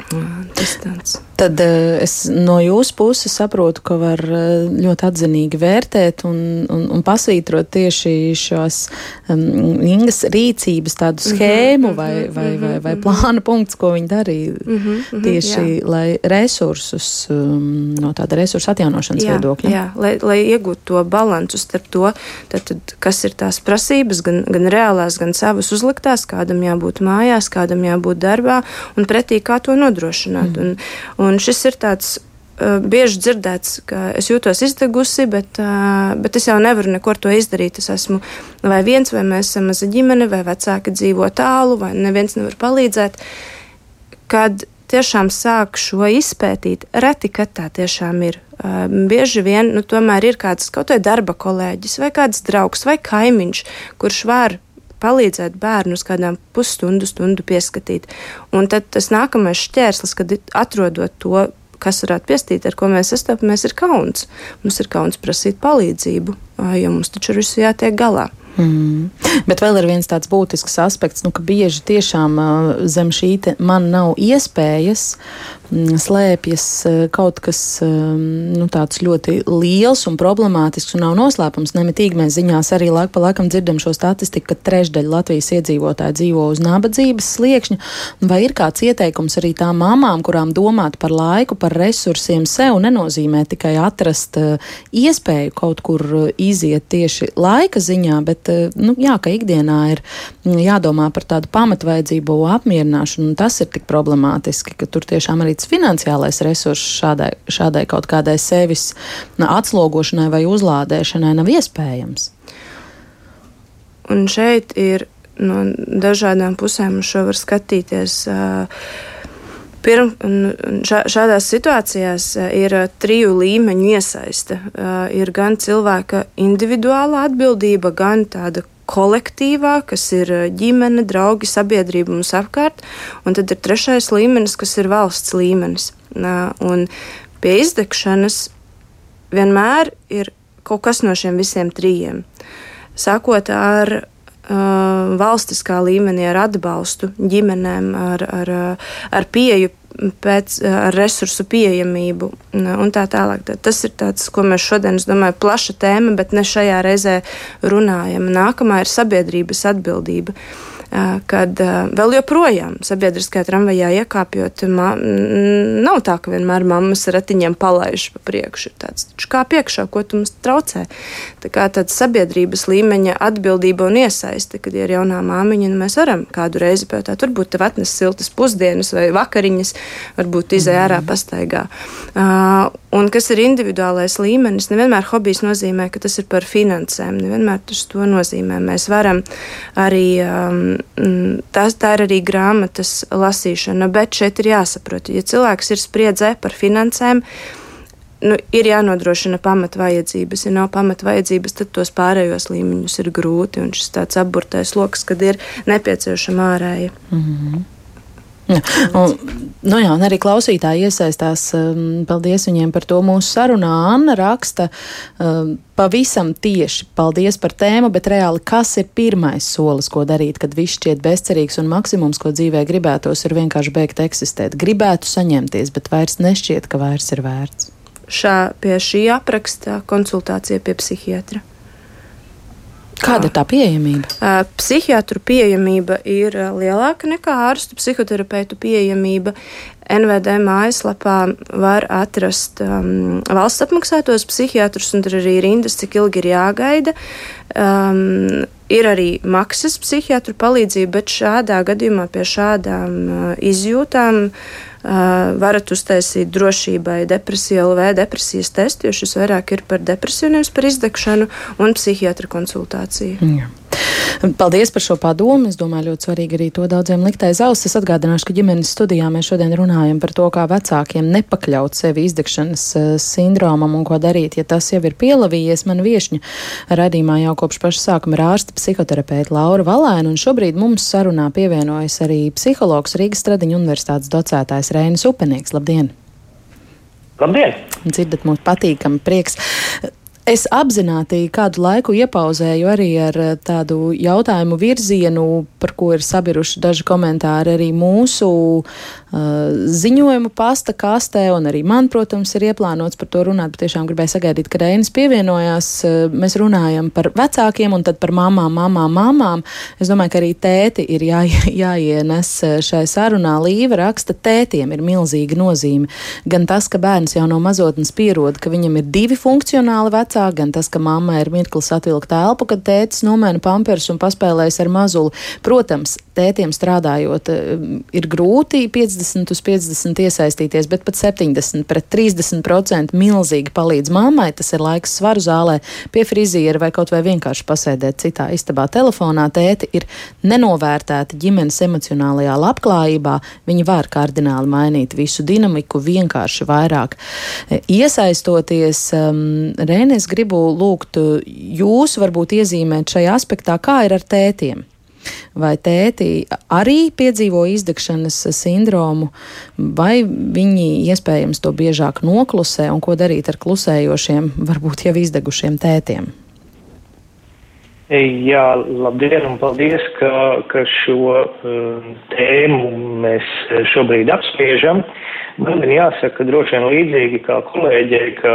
D: Tāds.
C: Tad uh, es no jūsu puses saprotu, ka var uh, ļoti atzinīgi vērtēt un, un, un pasvītrot tieši šos um, Ingas rīcības tādu mhm, schēmu mm -hmm, vai, vai, mm -hmm, vai, vai mhm. plāna punkts, ko viņi darīja mm -hmm, tieši, jā. lai resursus um, no tāda resursu atjaunošanas
D: jā,
C: viedokļa.
D: Jā, lai, lai iegūtu to balansu starp to, tad, tad, kas ir tās prasības, gan, gan reālās, gan savas uzliktās, kādam jābūt mājās, kādam jābūt darbā, un pretī kā to nodrošināt. Mm. Un, Un šis ir tāds uh, bieži dzirdēts, ka es jūtos izdegusi, bet, uh, bet es jau nevaru neko ar to izdarīt. Es esmu vai viens, vai mēs esam maza ģimene, vai vecāki dzīvo tālu, vai neviens nevar palīdzēt. Kad tiešām sāk šo izpētīt, reti, kad tā tiešām ir. Uh, bieži vien nu, tomēr ir kāds kaut vai darba kolēģis, vai kāds draugs, vai kaimiņš, kurš var palīdzēt bērnu uz kādām pusstundu, stundu pieskatīt. Un tad tas nākamais šķērslis, kad atrodot to, kas varētu piestīt, ar ko mēs sastopamies, ir kauns. Mums ir kauns prasīt palīdzību, jo mums taču ar visu jātiek galā.
C: Mm. Bet vēl ir viens tāds būtisks aspekts, nu, ka bieži tiešām zem šī man nav iespējas slēpjas eh, kaut kas ehm, nu, tāds ļoti liels un problemātisks un nav noslēpums. Nemitīgi mēs ziņās arī laik pa laikam dzirdam šo statistiku, ka trešdaļa Latvijas iedzīvotāji dzīvo uz nabadzības sliekšņa. Vai ir kāds ieteikums arī tām mamām, kurām domāt par laiku, par resursiem sev nenozīmē tikai atrast uh, iespēju kaut kur uh, iziet tieši laika ziņā, bet nu, jā, ka ikdienā ir mm, jādomā par tādu pamatvajadzību apmierināšanu, un tas ir tik problemātiski, ka tur tiešām arī līdz finansiālais resurss šādai, šādai kaut kādai sevis atslogošanai vai uzlādēšanai nav iespējams.
D: Un šeit ir no dažādām pusēm šo var skatīties. Pirm, šādās situācijās ir triju līmeņu iesaiste. Ir gan cilvēka individuāla atbildība, gan tāda kolektīvā, kas ir eh, ģimene, draugi, sabiedrība mums apkārt, un tad ir trešais līmenis, kas ir valsts līmenis. Un pie izdegšanas vienmēr ir kaut kas no šiem visiem trijiem. Sākot ar uh, valstiskā līmenī, ar atbalstu ģimenēm, ar, ar, ar pieeju pēc resursu pieejamību un tā tālāk. Tas ir tas, ko mēs šodien, es domāju, plaša tēma, bet ne šajā reizē runājam. Nākamā ir sabiedrības atbildība. Kad vēl joprojām sabiedriskajā tramvajā iekāpjot, nav tā, ka vienmēr mammas ratiņiem palaiž pa priekšu. Tāds, kā piekšā, ko tu mums traucē. Tā kā tāda sabiedrības līmeņa atbildība un iesaiste, kad ir jaunā māmiņa, nu mēs varam kādu reizi pajautāt, varbūt tev atnes siltas pusdienas vai vakariņas, varbūt izē ārā mhm. pastaigā. Uh, un kas ir individuālais līmenis, nevienmēr hobijs nozīmē, ka tas ir par finansēm, nevienmēr tas to nozīmē. Mēs varam arī um, Mm, tas, tā ir arī grāmatas lasīšana, bet šeit ir jāsaprot, ja cilvēks ir spriedzē par finansēm, nu, ir jānodrošina pamatvajadzības. Ja nav pamatvajadzības, tad tos pārējos līmeņus ir grūti. Un šis tāds apburtais lokus, kad ir nepieciešama ārēja. Mm -hmm.
C: Ja, un, nu jā, un arī klausītāji iesaistās. Um, paldies viņiem par to mūsu sarunā. Anna raksta um, pavisam tieši paldies par tēmu, bet reāli kas ir pirmais solis, ko darīt, kad viss šķiet bezcerīgs un maksimums, ko dzīvē gribētos, ir vienkārši beigt eksistēt. Gribētu saņemties, bet vairs nešķiet, ka vairs ir vērts.
D: Šā, pie šī apraksta konsultācija pie psihiatra.
C: Kāda ir tā pieejamība?
D: Psihiatru pieejamība ir lielāka nekā ārstu psihoterapeitu pieejamība. NVD mājaslapā var atrast um, valsts apmaksātos psihiatrus, un tur arī rindas, cik ilgi ir jāgaida. Um, ir arī maksas psihiatru palīdzība, bet šādā gadījumā pie šādām uh, izjūtām uh, varat uztaisīt drošībai depresiju LV depresijas testu, jo šis vairāk ir par depresiju, nevis par izdegšanu un psihiatra konsultāciju.
C: Jā. Paldies par šo padomu. Es domāju, ļoti svarīgi arī to daudziem likt aiz auss. Es atgādināšu, ka ģimenes studijā mēs šodien runājam par to, kā vecākiem nepakļaut sevi izdegšanas eh, sindromam un ko darīt, ja tas jau ir pielavījies. Man viešņa radījumā jau kopš paša sākuma ir ārsta psihoterapeita Laura Valēna, un šobrīd mums sarunā pievienojas arī psihologs Rīgas Stradiņa universitātes docētājs Rēnis Upenieks. Labdien!
F: Labdien!
C: Dzirdat, mums patīkami prieks. Es apzināti kādu laiku iepauzēju arī ar eh, tādu jautājumu virzienu, par ko ir sabiruši daži komentāri arī mūsu uh, ziņojumu pasta kastē, un arī man, protams, ir ieplānots par to runāt, bet tiešām gribēju sagaidīt, ka Reinis pievienojās. Uh, mēs runājam par vecākiem un tad par mamām, mamām, mamām. Es domāju, ka arī tēti ir jā, <laughs> jāienes šai sarunā. Līva raksta, tētiem ir milzīga nozīme. Gan tas, ka bērns jau no mazotnes pierod, ka viņam ir divi funkcionāli vecāki, gan tas, ka mamma ir mirklis atvilkt elpu, kad tētis nomēna pampers un paspēlējas ar mazuli. Protams, tētiem strādājot, eh, ir grūti 50 uz 50 iesaistīties, bet pat 70 pret 30% milzīgi palīdz mammai. Tas ir laiks svaru zālē, pie friziera vai kaut vai vienkārši pasēdēt citā istabā telefonā. Tēti ir nenovērtēti ģimenes emocionālajā labklājībā. Viņi var kardināli mainīt visu dinamiku, vienkārši vairāk eh, iesaistoties. Rēnis es gribu lūgt uh, jūs varbūt iezīmēt šajā aspektā, kā ir ar tētiem. Vai tēti arī piedzīvo izdegšanas sindromu, vai viņi iespējams to biežāk noklusē, un ko darīt ar klusējošiem, varbūt jau izdegušiem tētiem?
F: Jā, labdien un paldies, ka, ka šo uh, tēmu mēs šobrīd apspriežam. Man ir jāsaka, droši vien līdzīgi kā kolēģei, ka,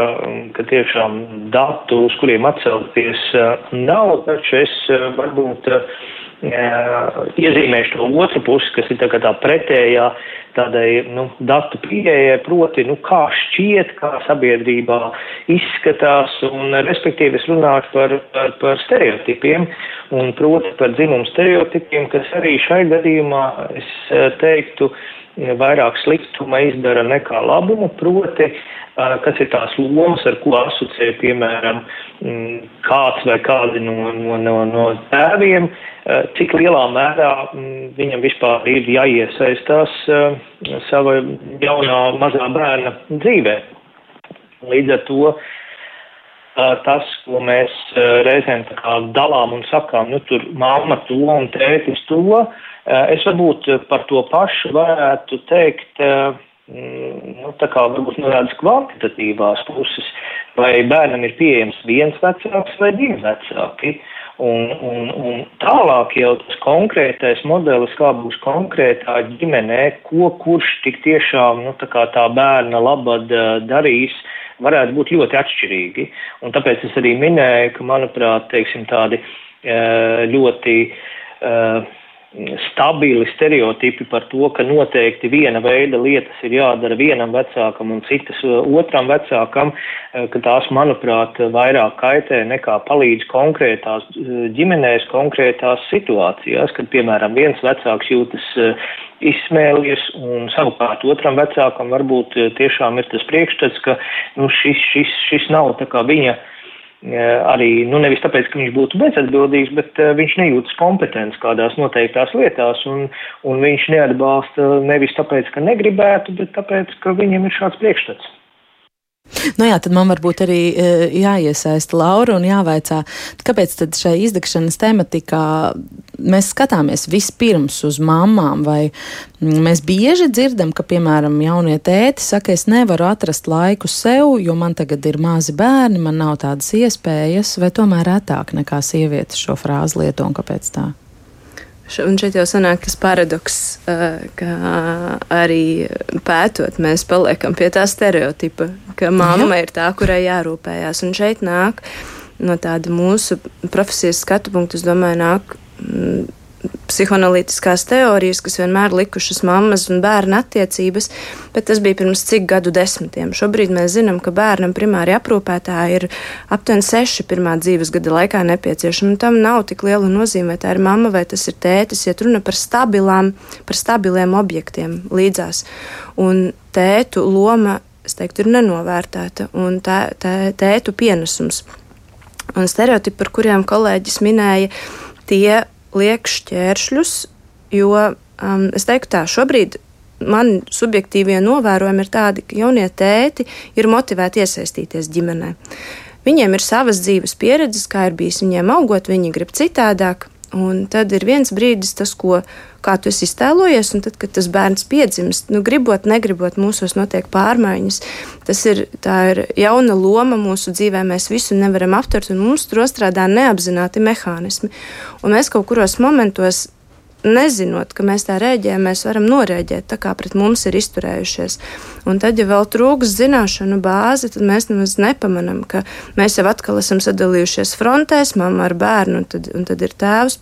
F: ka tiešām datu, uz kuriem atcelties, uh, nav, taču es uh, varbūt uh, iezīmēšu to otru pusi, kas ir tā, tā pretējā tādai nu, datu pieejai, proti, nu, kā šķiet, kā sabiedrībā izskatās, un respektīvi es runāšu par, par, par stereotipiem, un proti par dzimumu stereotipiem, kas arī šai gadījumā, es eh, teiktu, vairāk sliktuma izdara nekā labumu, proti, kas ir tās lomas, ar ko asociē, piemēram, mm, kāds vai kādi no, no, no, no tēviem, cik lielā mērā mm, viņam vispār ir jāiesaistās sava jaunā mazā bērna dzīvē. Līdz ar to eh, tas, ko mēs reizēm tā kā dalām un sakām, nu tur mamma to un tētis to, es varbūt par to pašu varētu teikt, mm, nu, tā kā varbūt no tādas kvantitatīvās puses, vai bērnam ir pieejams viens vecāks vai divi vecāki. Uh, Un, un, un tālāk jau tas konkrētais modelis, kā būs konkrētā ģimenē, ko kurš tik tiešām nu, tā, tā bērna labad darīs, varētu būt ļoti atšķirīgi. Un tāpēc es arī minēju, ka, manuprāt, teiksim, tādi ļoti stabili stereotipi par to, ka noteikti viena veida lietas ir jādara vienam vecākam un citas otram vecākam, ka tās, manuprāt, vairāk kaitē nekā palīdz konkrētās ģimenēs, konkrētās situācijās, kad, piemēram, viens vecāks jūtas izsmēlies, un savukārt otram vecākam varbūt tiešām ir tas priekšstats, ka nu, šis, šis, šis nav tā kā viņa arī, nu, nevis tāpēc, ka viņš būtu bezatbildīgs, bet uh, viņš nejūtas kompetents kādās noteiktās lietās, un, un viņš neatbalsta nevis tāpēc, ka negribētu, bet tāpēc, ka viņam ir šāds priekšstats.
C: Nu jā, tad man varbūt arī e, jāiesaista Laura un jāvaicā, kāpēc tad šai izdegšanas tematikā mēs skatāmies vispirms uz mamām, vai mēs bieži dzirdam, ka, piemēram, jaunie tēti saka, es nevaru atrast laiku sev, jo man tagad ir mazi bērni, man nav tādas iespējas, vai tomēr retāk nekā sievietes šo frāzi lieto un kāpēc tā?
D: Un šeit jau sanāk tas paradoks, ka arī pētot, mēs paliekam pie tā stereotipa, ka mamma Jā. ir tā, kurai jārūpējās. Un šeit nāk no tāda mūsu profesijas skatu punkta, es domāju, nāk psihoanalītiskās teorijas, kas vienmēr likušas mammas un bērna attiecības, bet tas bija pirms cik gadu desmitiem. Šobrīd mēs zinām, ka bērnam primāri aprūpētāji ir aptuveni seši pirmā dzīves gada laikā nepieciešami. Tam nav tik liela nozīme, vai tā ir mamma vai tas ir tētis, ja runa par stabilām, par stabiliem objektiem līdzās. Un tētu loma, es teiktu, ir nenovērtēta un tā, tā, tētu pienesums. Un stereotipi, par kuriem kolēģis minēja, tie liek šķēršļus, jo um, es teiktu tā, šobrīd man subjektīvie novērojumi ir tādi, ka jaunie tēti ir motivēti iesaistīties ģimenē. Viņiem ir savas dzīves pieredzes, kā ir bijis viņiem augot, viņi grib citādāk. Un tad ir viens brīdis, tas, ko tu esi iztēlojies, un tad, kad tas bērns piedzimst, nu, gribot, negribot, mūsos notiek pārmaiņas. Tas ir, ir jauna loma mūsu dzīvē, mēs visu nevaram aptvert, un mums tur strādā neapzināti mehānismi. Un mēs kaut kuros momentos nezinot, ka mēs tā rēģējam, mēs varam norēģēt tā, kā pret mums ir izturējušies. Un tad, ja vēl trūks zināšanu bāzi, tad mēs nemaz nepamanām, ka mēs jau atkal esam sadalījušies frontēs, mamma ar bērnu, un tad, un tad ir tēvs.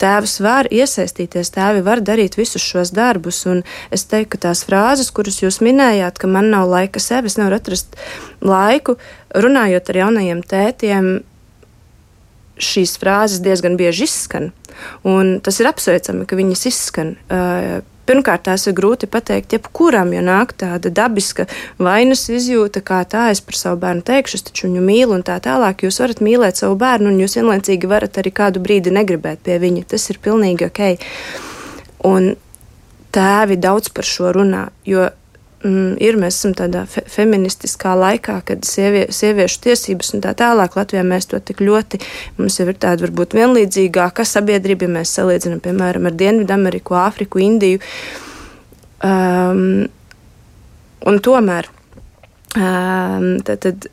D: Tēvs var iesaistīties, tēvi var darīt visus šos darbus. Un es teiktu, ka tās frāzes, kuras jūs minējāt, ka man nav laika sev, es nevaru atrast laiku, runājot ar jaunajiem tētiem, šīs frāzes diezgan bieži izskan. Tas ir apsveicami, ka viņas izskan. Uh, Pirmkārt, tās ir grūti pateikt jebkuram, jo nāk tāda dabiska vainas izjūta, kā tā es par savu bērnu teikšu, es taču viņu mīlu un tā tālāk. Jūs varat mīlēt savu bērnu, un jūs vienlaicīgi varat arī kādu brīdi negribēt pie viņa. Tas ir pilnīgi ok. Un tēvi daudz par šo runā, jo mm, ir, mēs esam tādā fe feministiskā laikā, kad sievie, sieviešu tiesības un tā tālāk Latvijā mēs to tik ļoti, mums jau ir tāda varbūt vienlīdzīgāka sabiedrība, ja mēs salīdzinām, piemēram, ar Dienvidameriku, Āfriku, Indiju. Um, un tomēr um, tad, tad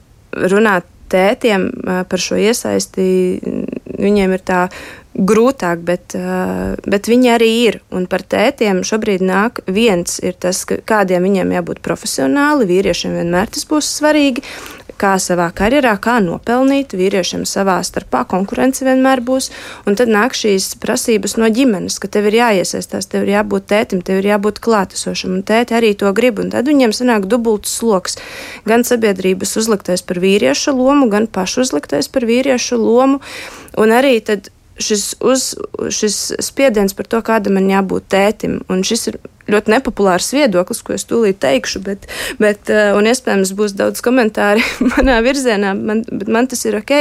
D: runāt tētiem uh, par šo iesaisti, viņiem ir tā grūtāk, bet, bet viņi arī ir. Un par tētiem šobrīd nāk viens ir tas, kādiem viņiem jābūt profesionāli, vīriešiem vienmēr tas būs svarīgi. Kā savā karjerā, kā nopelnīt, vīriešiem savā starpā konkurence vienmēr būs. Un tad nāk šīs prasības no ģimenes, ka tev ir jāiesaistās, tev ir jābūt tētim, tev ir jābūt klātesošam. Un tēti arī to grib. Un tad viņiem sanāk dubults sloks. Gan sabiedrības uzliktais par vīriešu lomu, gan pašu uzliktais par vīriešu lomu. Un arī tad šis, uz, šis spiediens par to, kādam man jābūt tētim. Un šis ir ļoti nepopulārs viedoklis, ko es tūlīt teikšu, bet, bet uh, un iespējams būs daudz komentāru <laughs> manā virzienā, man, bet man tas ir ok.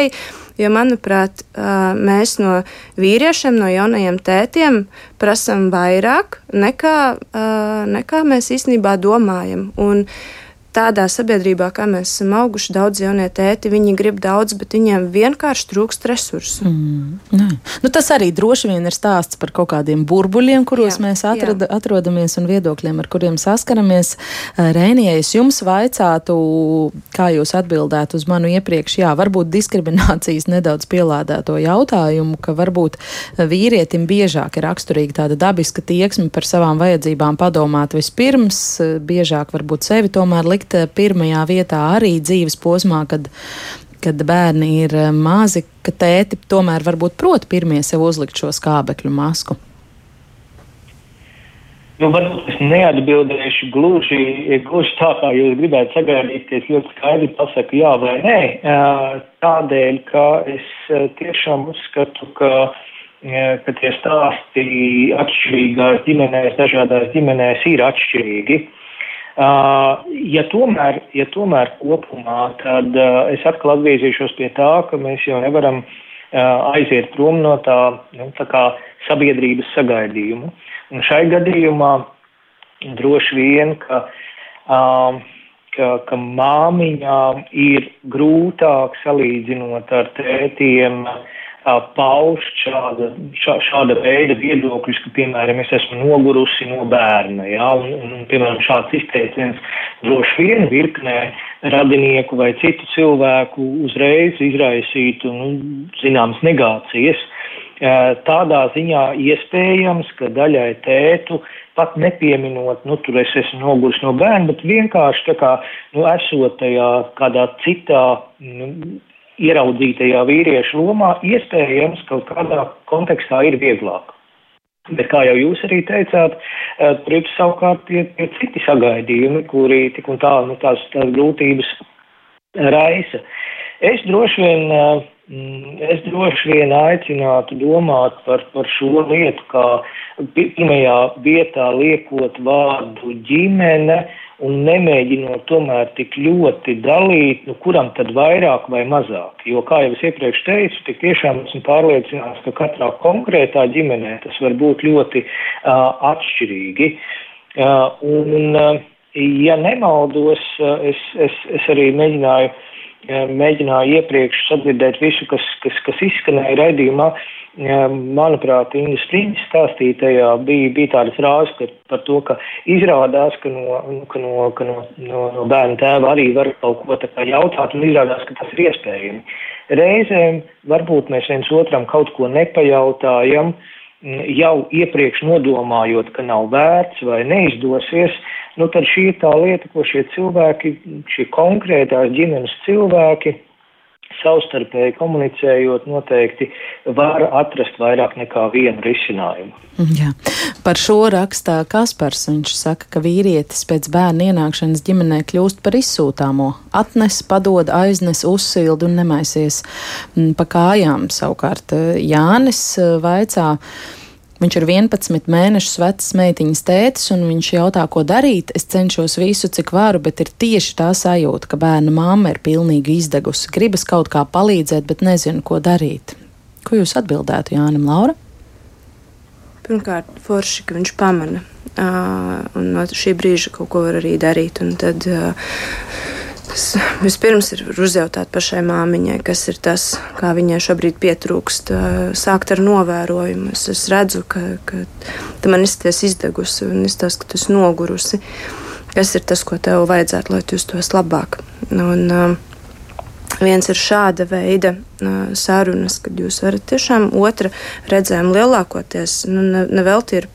D: Jo, manuprāt, uh, mēs no vīriešiem, no jaunajiem tētiem prasām vairāk nekā, uh, nekā mēs īstenībā domājam. Un, uh, tādā sabiedrībā, kā mēs esam auguši, daudz jaunie tēti, viņi grib daudz, bet viņiem vienkārši trūkst resursu. Mm,
C: ne. nu, tas arī droši vien ir stāsts par kaut kādiem burbuļiem, kuros jā, mēs atrad, jā. atrodamies un viedokļiem, ar kuriem saskaramies. Rēnijai, es jums vaicātu, kā jūs atbildētu uz manu iepriekš, jā, varbūt diskriminācijas nedaudz pielādēto jautājumu, ka varbūt vīrietim biežāk ir raksturīga tāda dabiska tieksme par savām vajadzībām padomāt vispirms, biežāk varbūt sevi tomēr likt likt eh, pirmajā vietā arī dzīves posmā, kad, kad bērni ir eh, mazi, ka tēti tomēr varbūt prot pirmie sev uzlikt šo skābekļu masku?
F: Nu, varbūt es neatbildēšu gluži, gluži tā, kā jūs gribētu sagaidīt, ka es ļoti skaidri pasaku jā vai nē. Tādēļ, ka es tiešām uzskatu, ka, ka tie stāsti atšķirīgās ģimenēs, dažādās ģimenēs ir atšķirīgi. Ja tomēr, ja tomēr kopumā, tad es atkal atgriezīšos pie tā, ka mēs jau nevaram aiziet prom no tā, nu, tā kā sabiedrības sagaidījumu. Un šai gadījumā droši vien, ka, um, ka, ka māmiņām ir grūtāk salīdzinot ar tētiem uh, paust šāda, šā, šāda veida viedokļus, ka, piemēram, es esmu nogurusi no bērna, jā, un, un, un piemēram, šāds izteiciens droši vien virknē radinieku vai citu cilvēku uzreiz izraisītu, nu, zināmas negācijas. Tādā ziņā iespējams, ka daļai tētu pat nepieminot, nu, tur es esmu noguris no bērna, bet vienkārši tā kā, nu, esot tajā kādā citā, nu, ieraudzītajā vīriešu lomā, iespējams, kaut kādā kontekstā ir vieglāk. Bet, kā jau jūs arī teicāt, tur ir savukārt tie, tie citi sagaidījumi, kuri tik un tā, nu, tās, tās grūtības raisa. Es droši vien Mm, es droši vien aicinātu domāt par, par šo lietu, kā pirmajā vietā liekot vārdu ģimene un nemēģinot tomēr tik ļoti dalīt, nu, kuram tad vairāk vai mazāk. Jo, kā jau es iepriekš teicu, tik tiešām esmu pārliecināts, ka katrā konkrētā ģimenē tas var būt ļoti uh, atšķirīgi. Uh, un, uh, ja nemaldos, uh, es, es, es arī mēģināju uh, mēģināju iepriekš sadzirdēt visu, kas, kas, kas izskanēja raidījumā. Manuprāt, Inga Strīņas stāstītajā bija, bija tāda frāze ka, par to, ka izrādās, ka no, ka no, ka no, no, bērna tēva arī var kaut ko tā kā jautāt, un izrādās, ka tas ir iespējami. Reizēm varbūt mēs viens otram kaut ko nepajautājam, jau iepriekš nodomājot, ka nav vērts vai neizdosies, nu tad šī ir tā lieta, ko šie cilvēki, šie konkrētās ģimenes cilvēki, savstarpēji komunicējot, noteikti var atrast vairāk nekā vienu risinājumu.
C: Jā. Par šo rakstā Kaspars viņš saka, ka vīrietis pēc bērna ienākšanas ģimenē kļūst par izsūtāmo, atnes, padod, aiznes, uzsildu un nemaisies mm, pa kājām. Savukārt eh, Jānis eh, vaicā, Viņš ir 11 mēnešus vecs meitiņas tētis, un viņš jautā, ko darīt. Es cenšos visu, cik varu, bet ir tieši tā sajūta, ka bērna mamma ir pilnīgi izdegusi. Gribas kaut kā palīdzēt, bet nezinu, ko darīt. Ko jūs atbildētu Jānim Laura?
D: Pirmkārt, forši, ka viņš pamana, uh, un no šī brīža kaut ko var arī darīt. Un tad, uh, Tas vispirms ir uzjautāt pašai māmiņai, kas ir tas, kā viņai šobrīd pietrūkst. Sākt ar novērojumu. Es, es redzu, ka, ka tu man izties izdegusi un izstāst, ka tu esi nogurusi. Kas ir tas, ko tev vajadzētu, lai tu justos labāk? Un, Viens ir šāda veida sarunas, kad jūs varat tiešām otra redzējumu lielākoties, nu, nevelti ne ir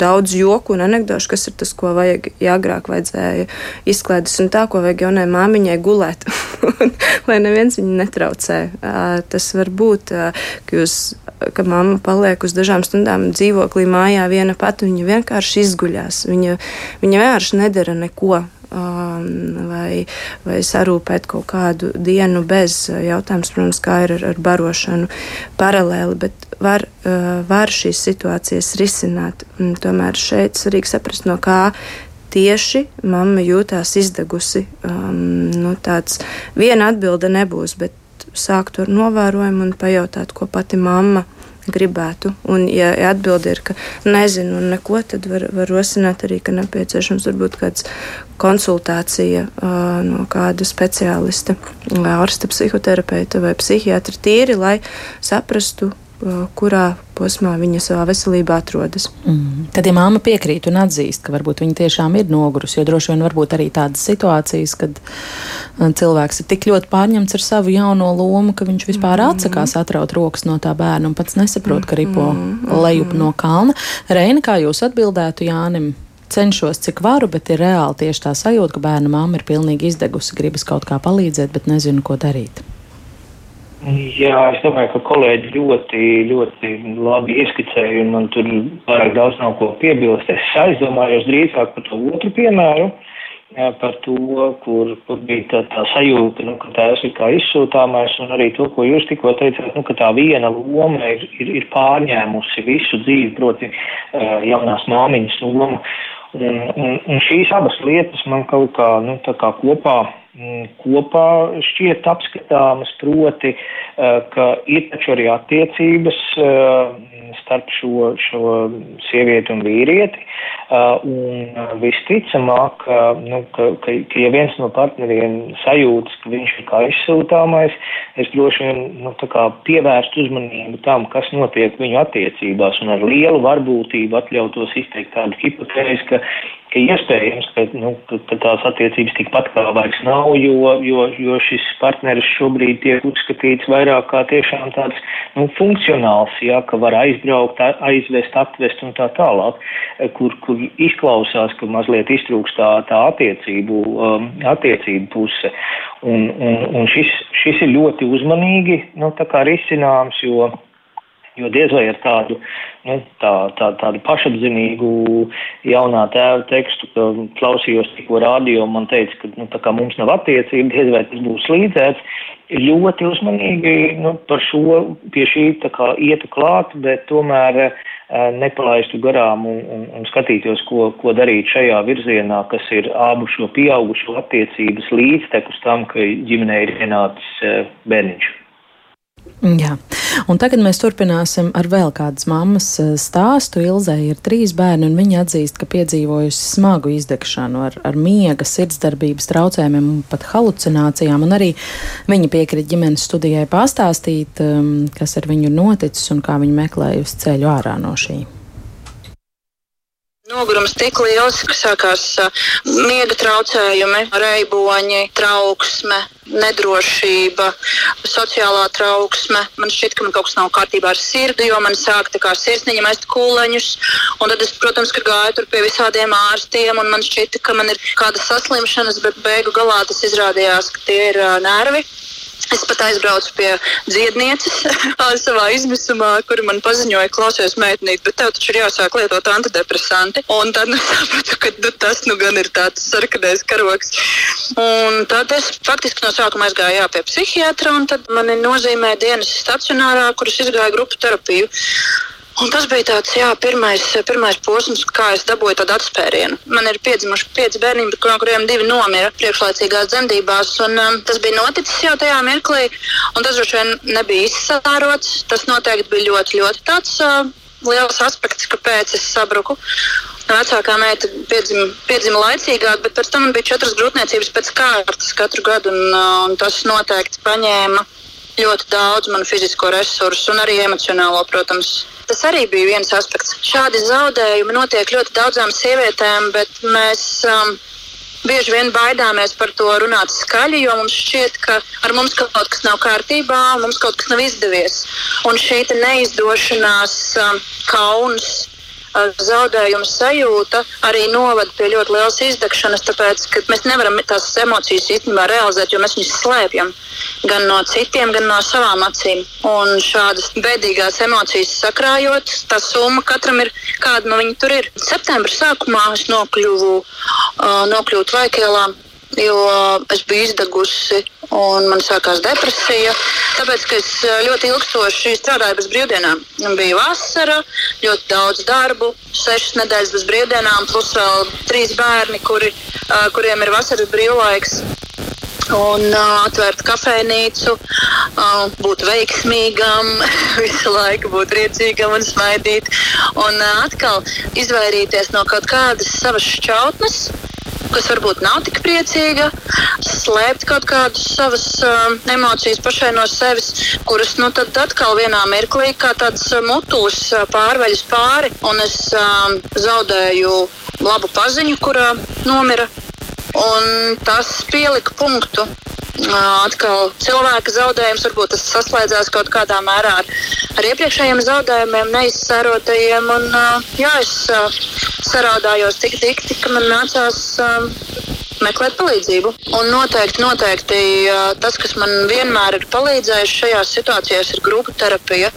D: daudz joku un anekdošu, kas ir tas, ko vajag, ja agrāk vajadzēja izklaides un tā, ko vajag jaunai māmiņai gulēt, <laughs> lai neviens viņu netraucē. Tas var būt, ka jūs ka mamma paliek uz dažām stundām dzīvoklī mājā viena pati, viņa vienkārši izguļās. Viņa, viņa vienkārši nedara neko vai, vai sarūpēt kaut kādu dienu bez jautājums, protams, kā ir ar, ar barošanu paralēli, bet var, var šīs situācijas risināt. Tomēr šeit svarīgi saprast, no kā tieši mamma jūtās izdegusi. Um, nu, tāds viena atbilde nebūs, bet sākt ar novērojumu un pajautāt, ko pati mamma gribētu. Un, ja atbilde ir, ka nezinu un neko, tad var, var rosināt arī, ka nepieciešams varbūt kāds konsultācija uh, no kāda speciālista, ārsta, psihoterapeita vai psihiatra tīri, lai saprastu, kurā posmā viņa savā veselībā atrodas.
C: Mm. Tad, ja māma piekrīt un atzīst, ka varbūt viņa tiešām ir nogurusi, jo droši vien var būt arī tādas situācijas, kad cilvēks ir tik ļoti pārņemts ar savu jauno lomu, ka viņš vispār mm. atsakās atraut rokas no tā bērna un pats nesaprot, ka ripo mm. lejup no kalna. Reina, kā jūs atbildētu Jānim? cenšos, cik varu, bet ir reāli tieši tā sajūta, ka bērna mamma ir pilnīgi izdegusi, gribas kaut kā palīdzēt, bet nezinu, ko darīt.
F: Jā, es domāju, ka kolēģi ļoti, ļoti labi ieskicēja, un man tur pārāk daudz nav ko piebilst. Es aizdomājos drīzāk par to otru piemēru, jā, par to, kur, kur bija tā, tā sajūta, nu, ka tās ir kā izsūtāmais, un arī to, ko jūs tikko teicāt, nu, ka tā viena loma ir, ir, ir pārņēmusi visu dzīvi, proti jaunās māmiņas lomu. Un, un, un šīs abas lietas man kaut kā, nu, tā kā kopā kopā šķiet apskatāmas, proti, eh, ka ir taču arī attiecības eh, starp šo, šo sievieti un vīrieti, eh, un visticamāk, nu, ka, ka, ka ja viens no partneriem sajūtas, ka viņš ir kā izsūtāmais, es droši vien nu, pievērstu uzmanību tam, kas notiek viņu attiecībās, un ar lielu varbūtību atļautos izteikt tādu hipotēzi, ka ka iespējams, ka, nu, ka, tās attiecības tikpat kā vairs nav, jo, jo, jo šis partneris šobrīd tiek uzskatīts vairāk kā tiešām tāds nu, funkcionāls, ja, ka var aizbraukt, aizvest, atvest un tā tālāk, kur, kur izklausās, ka mazliet iztrūkst tā, tā attiecību, um, attiecību puse. Un, un, un šis, šis ir ļoti uzmanīgi nu, risināms, jo Jo diez vai ar tādu, nu, tā, tā, tādu pašapzinīgu jaunā tēva tekstu, ka klausījos tikko rādio, man teica, ka, nu, tā kā mums nav attiecība, diez vai tas būs līdzēts, ļoti uzmanīgi, nu, par šo, pie šī tā kā ietu klāt, bet tomēr uh, nepalaistu garām un, un, un skatītos, ko, ko darīt šajā virzienā, kas ir abu šo pieaugušo attiecības līdztekus tam, ka ģimenē ir ienācis uh, bērniņš.
C: Jā, un tagad mēs turpināsim ar vēl kādas mammas eh, stāstu. Ilzai ir trīs bērni, un viņa atzīst, ka piedzīvojusi smagu izdegšanu ar, ar miega, sirdsdarbības traucējumiem pat halucinācijām. Un arī viņa piekrīt ģimenes studijai pastāstīt, um, kas ar viņu noticis un kā viņa meklējusi ceļu ārā no šī.
G: Nogurums tik liels, ka sākās miega traucējumi, reiboņi, trauksme, nedrošība, sociālā trauksme. Man šķiet, ka man kaut kas nav kārtībā ar sirdi, jo man sāk tā kā sirsniņa mest kūleņus. Un tad es, protams, gāju tur pie visādiem ārstiem, un man šķita, ka man ir kāda saslimšanas, bet beigu galā tas izrādījās, ka tie ir nervi. Es pat aizbraucu pie dziednieces <laughs> savā izmisumā, kur man paziņoja, klausies, meitnīt, bet tev taču ir jāsāk lietot antidepresanti. Un tad nu, <laughs> sapratu, ka nu, tas nu gan ir tāds sarkanais karoks. Un tad es faktiski no sākuma aizgāju jā, pie psihiatra, un tad mani nozīmēja dienas stacionārā, kuras izgāja grupu terapiju. Un tas bija tāds jā, pirmais, pirmais posms, kā es dabūju tādu atspērienu. Man ir piedzimuši pieci bērni, no kuriem divi nomira priekšlaicīgās dzemdībās. Un, um, tas bija noticis jau tajā mirklī, un tas droši vien nebija izsārots. Tas noteikti bija ļoti, ļoti tāds, uh, liels aspekts, kāpēc es sabruku. Vecākā meita piedzima, piedzima laicīgāk, bet pēc tam man bija četras grūtniecības pēc kārtas katru gadu, un, uh, un tas noteikti paņēma ļoti daudz manu fizisko resursu un arī emocionālo, protams. Tas arī bija viens aspekts. Šādi zaudējumi notiek ļoti daudzām sievietēm, bet mēs um, bieži vien baidāmies par to runāt skaļi, jo mums šķiet, ka ar mums kaut kas nav kārtībā, mums kaut kas nav izdevies. Un šī neizdošanās, um, kauns, zaudējuma sajūta arī novada pie ļoti lielas izdegšanas, tāpēc mēs nevaram tās emocijas īstenībā realizēt, jo mēs viņus slēpjam gan no citiem, gan no savām acīm. Un šādas bēdīgās emocijas sakrājot, tā summa katram ir kāda no viņiem tur ir. Septembra sākumā es nokļuvu, uh, nokļuvu Tvaikēlā jo es biju izdegusi un man sākās depresija. Tāpēc, ka es ļoti ilgstoši strādāju bez brīvdienām. Man bija vasara, ļoti daudz darbu, sešas nedēļas bez brīvdienām, plus vēl trīs bērni, kuri, kuriem ir vasaras brīvlaiks. Un uh, atvērt kafejnīcu, uh, būt veiksmīgam, <laughs> visu laiku būt priecīgam un smaidīt. Un uh, atkal izvairīties no kaut kādas savas šķautnes, kas varbūt nav tik priecīga, slēpt kaut kādas savas uh, emocijas pašai no sevis, kuras nu, tad atkal vienā mirklī kā tāds uh, mutulis uh, pārveļas pāri. Un es uh, zaudēju labu paziņu, kurā nomira. Un tas pielika punktu atkal cilvēka zaudējums, varbūt tas saslēdzās kaut kādā mērā ar, ar iepriekšējiem zaudējumiem, neizsērotajiem. Un, jā, es saraudājos tik dikti, ka man nācās meklēt palīdzību. Un noteikti, noteikti tas, kas man vienmēr ir palīdzējis šajās situācijās, ir grupu terapija.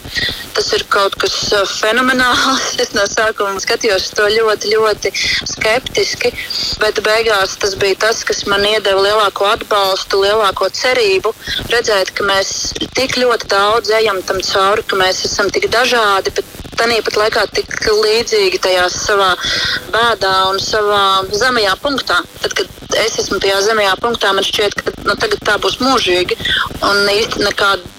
G: Tas ir kaut kas fenomenāls. <laughs> Es no sākuma skatījos to ļoti, ļoti skeptiski, bet beigās tas bija tas, kas man iedeva lielāko atbalstu, lielāko cerību. Redzēt, ka mēs tik ļoti daudz ejam tam cauri, ka mēs esam tik dažādi, bet tāpat laikā tik līdzīgi tajā savā bēdā un savā zemajā punktā. Tad, kad es esmu tajā zemajā punktā, man šķiet, ka nu, tā būs mūžīgi. Un īsti nekāda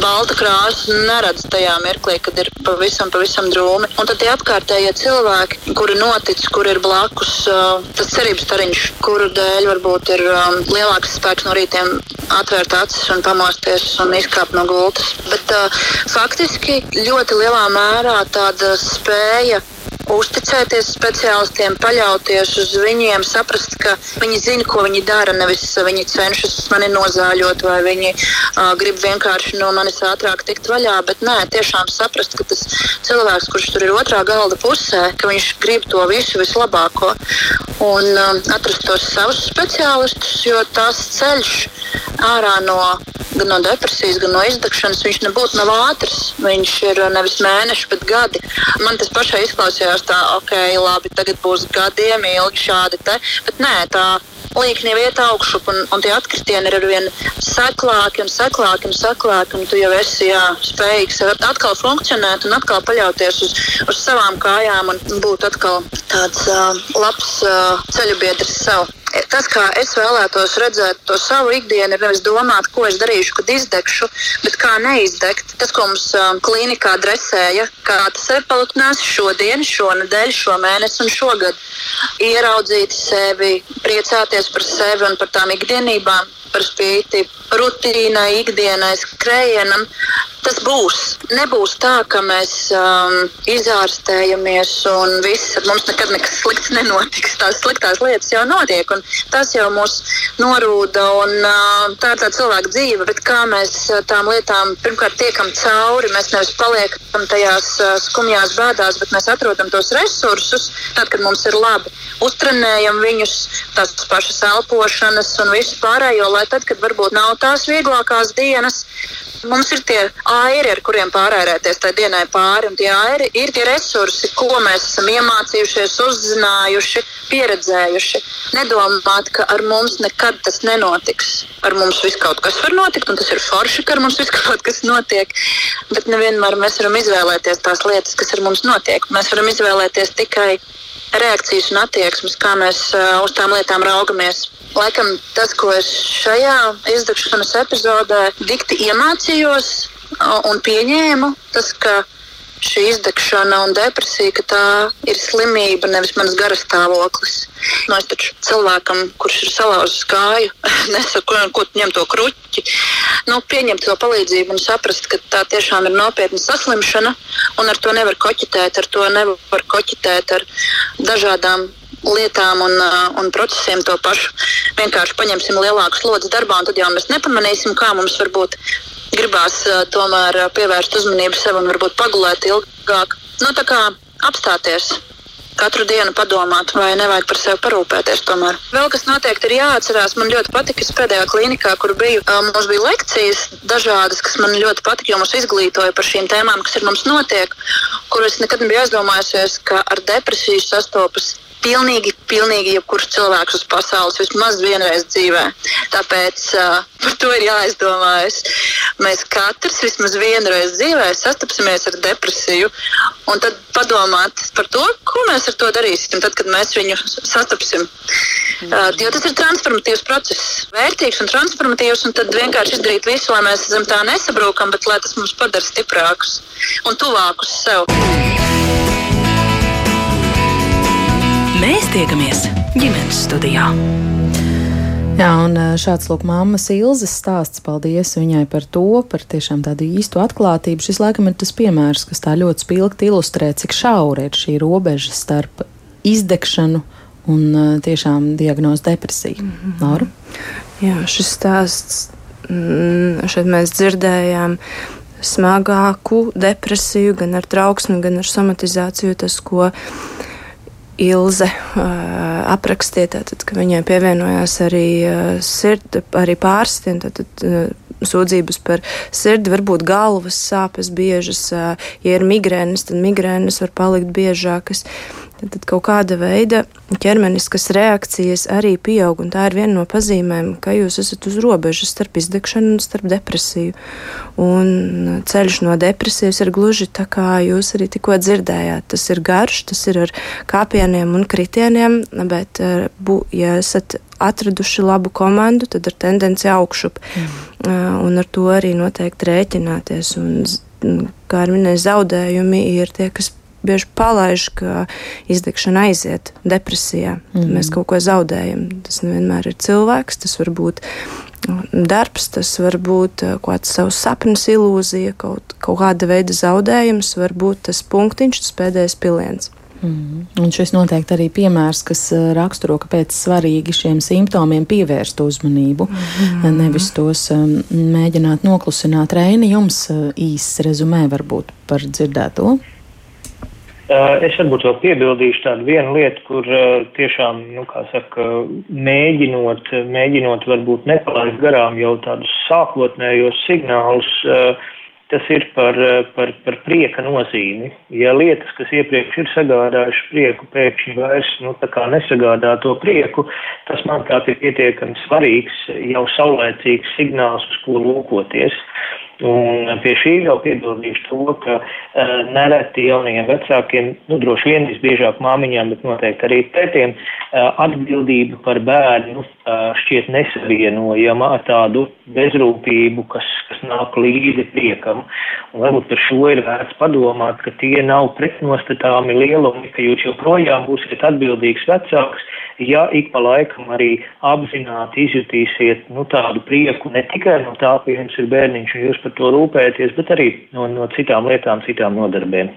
G: balta krāsa neredz tajā mirklī, kad ir pavisam, pavisam drūmi. Un tad tie apkārtējie cilvēki, kuri notic, kur ir blakus, tas cerības stariņš, kuru dēļ varbūt ir lielāks spēks no rītiem atvērt acis un pamosties un izkāpt no gultas. Bet uh, faktiski ļoti lielā mērā tāda spēja uzticēties speciālistiem, paļauties uz viņiem, saprast, ka viņi zina, ko viņi dara. Nevis viņi cenšas mani nozāļot, vai viņi uh, grib vienkārši no manis ātrāk tikt vaļā. Bet nē, tiešām saprast, ka tas cilvēks, kurš tur ir otrā galda pusē, ka viņš grib to visu vislabāko un um, atrast tos savus speciālistus, jo tās ceļš ārā no, gan no depresijas, gan no izdegšanas, viņš nebūtu nav ātrs. Viņš ir nevis mēneši, bet gadi. Man tas pašai izklausījās tā, ok, labi, tagad būs gadiem ilgi šādi te, bet nē, tā līkni iet augšup, un, un tie atkritieni ir arvien seklāki un seklāki un seklāki, un tu jau esi jā, spējīgs atkal funkcionēt un atkal paļauties uz, uz savām kājām un būt atkal tāds uh, labs uh, ceļu biedrs sev. Tas, kā es vēlētos redzēt to savu ikdienu, ir nevis domāt, ko es darīšu, kad izdegšu, bet kā neizdegt. Tas, ko mums um, klīnikā dresēja, kā tas ir paliknēs šodien, šonadēļ, šo mēnesi un šogad. Ieraudzīt sevi, priecāties par sevi un par tām ikdienībām, par spīti rutīnai, ikdienai, skrējienam. Tas būs. Nebūs tā, ka mēs um, izārstējamies un viss ar mums nekad nekas slikts nenotiks. Tās sliktās lietas jau notiek, un tas jau mūs norūda. Un, uh, tā ir tā cilvēka dzīve, bet kā mēs uh, tām lietām pirmkārt tiekam cauri, mēs nevis paliekam tajās uh, skumjās bēdās, bet mēs atrodam tos resursus, tad, kad mums ir labi. Uztrenējam viņus, tās pašas elpošanas un visu pārējo, lai tad, kad varbūt nav tās vieglākās dienas, Mums ir tie airi, ar kuriem pārērēties tajā dienai pāri, un tie airi ir tie resursi, ko mēs esam iemācījušies, uzzinājuši, pieredzējuši. Nedomāt, ka ar mums nekad tas nenotiks. Ar mums viss kaut kas var notikt, un tas ir forši, ka ar mums viss <laughs> kaut kas notiek. Bet nevienmēr mēs varam izvēlēties tās lietas, kas ar mums notiek. Mēs varam izvēlēties tikai reakcijas un attieksmes, kā mēs uh, uz tām lietām raugamies. Laikam tas, ko es šajā izdegšanas epizodē dikti iemācījos un pieņēmu, tas, ka šī izdegšana un depresija, ka tā ir slimība, nevis mans garas stāvoklis. Nu, es taču cilvēkam, kurš ir salauzis kāju, <laughs> nesaku, ko ņem to kruķi. Nu, pieņemt to palīdzību un saprast, ka tā tiešām ir nopietna saslimšana, un ar to nevar koķitēt, ar to nevar koķitēt ar dažādām lietām un, un procesiem to pašu. Vienkārši paņemsim lielāku slodzi darbā, un tad jau mēs nepamanīsim, kā mums varbūt gribās tomēr pievērst uzmanību sev un varbūt pagulēt ilgāk. Nu, tā kā apstāties. Katru dienu padomāt, vai nevajag par sevi parūpēties. Tomēr. Vēl kas noteikti ir jāatcerās. Man ļoti patika, ka pēdējā klinikā, kur biju, mums bija lekcijas dažādas, kas man ļoti patika, jo mums izglītoja par šīm tēmām, kas ir mums notiek, kur es nekad nebiju aizdomājusies, ka ar depresiju sastopas pilnīgi, pilnīgi jebkurš cilvēks uz pasaules vismaz vienreiz dzīvē. Tāpēc uh, par to ir jāizdomājas. Mēs katrs vismaz vienreiz dzīvē sastapsimies ar depresiju, un tad padomāt par to, ko mēs ar to darīsim, tad, kad mēs viņu sastapsim. Uh, jo tas ir transformatīvs process, vērtīgs un transformatīvs, un tad vienkārši izdarīt visu, lai mēs zem tā nesabrūkam, bet lai tas mums padara stiprākus un tuvākus sev.
B: Mēs tiekamies ģimenes studijā.
C: Jā, un šāds lūk, mammas Ilzas stāsts. Paldies viņai par to, par tiešām tādu īstu atklātību. Šis laikam ir tas piemērs, kas tā ļoti spilgti ilustrē, cik šaura ir šī robeža starp izdegšanu un tiešām diagnozu depresiju. Mm -hmm. Laura?
D: Jā, šis stāsts, mm, šeit mēs dzirdējām smagāku depresiju, gan ar trauksmi, gan ar somatizāciju. Tas, ko Ilze aprakstīja, tātad, ka viņai pievienojās arī, sird, arī pārsitien, tātad, sūdzības par sirdi, varbūt galvas sāpes biežas, ja ir migrēnas, tad migrēnas var palikt biežākas. Tad kaut kāda veida ķermeniskas reakcijas arī pieaug, un tā ir viena no pazīmēm, ka jūs esat uz robežas starp izdegšanu un starp depresiju. Un ceļš no depresijas ir gluži tā, kā jūs arī tikko dzirdējāt. Tas ir garš, tas ir ar kāpieniem un kritieniem, bet, ja esat atraduši labu komandu, tad ir tendence augšup. Mm. Un ar to arī noteikti rēķināties. Un, kā ar minēju, zaudējumi ir tie, kas bieži palaiž, ka izdegšana aiziet depresijā. Mm. Mēs kaut ko zaudējam. Tas nevienmēr ir cilvēks, tas var būt darbs, tas var būt uh, kāds savs sapnis, ilūzija, kaut, kaut kāda veida zaudējums, var būt tas punktiņš, tas pēdējais piliens.
C: Mm. Un šis noteikti arī piemērs, kas uh, raksturo, kāpēc svarīgi šiem simptomiem pievērst uzmanību, mm. nevis tos um, mēģināt noklusināt. Reini, jums uh, īsts rezumē varbūt par dzirdēto?
F: Eh, es varbūt vēl piebildīšu tādu vienu lietu, kur eh, tiešām, nu, kā saka, mēģinot, mēģinot varbūt nepalaist garām jau tādus sākotnējos signālus, eh, tas ir par, par, par prieka nozīmi. Ja lietas, kas iepriekš ir sagādājušas prieku, pēkšņi vairs, nu, tā kā nesagādā to prieku, tas, manuprāt, ir pietiekami svarīgs, jau saulēcīgs signāls, uz ko lūkoties. Un pie šī jau piebildīšu to, ka uh, nereti jaunajiem vecākiem, nu droši vien visbiežāk māmiņām, bet noteikti arī tētiem, uh, atbildība par bērnu uh, šķiet nesavienojama ar tādu bezrūpību, kas, kas nāk līdzi priekam. Un varbūt par šo ir vērts padomāt, ka tie nav pretnostatāmi lielumi, ka jūs joprojām būsiet atbildīgs vecāks, ja ik pa laikam arī apzināti izjutīsiet nu, tādu prieku ne tikai no tā, ka jums ir bērniņš un jūs par to rūpēties, bet arī no, no citām lietām, citām nodarbēm.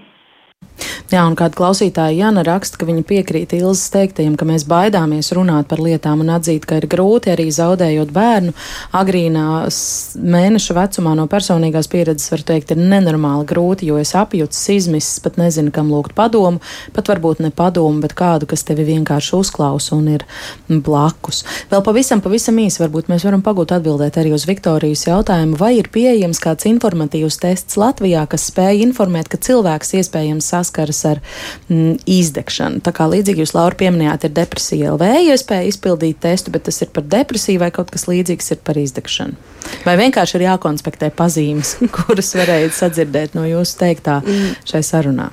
C: Jā, un kāda klausītāja Jana raksta, ka viņa piekrīt Ilzas teiktajiem, ka mēs baidāmies runāt par lietām un atzīt, ka ir grūti arī zaudējot bērnu. Agrīnā mēneša vecumā no personīgās pieredzes var teikt, ir nenormāli grūti, jo es apjūts, izmisis, pat nezinu, kam lūgt padomu, pat varbūt ne padomu, bet kādu, kas tevi vienkārši uzklausa un ir blakus. Vēl pavisam, pavisam īsi varbūt mēs varam pagūt atbildēt arī uz Viktorijas jautājumu, vai ir pieejams kāds informatīvs tests Latvijā, kas spēj informēt, ka cilvēks iespējams saskaras ar mm, izdegšanu. Tā kā līdzīgi jūs, Laura, pieminējāt, ir depresija LV iespēja izpildīt testu, bet tas ir par depresiju vai kaut kas līdzīgs ir par izdegšanu. Vai vienkārši ir jākonspektē pazīmes, <laughs> kuras varējāt sadzirdēt no jūsu teiktā mm. šai sarunā?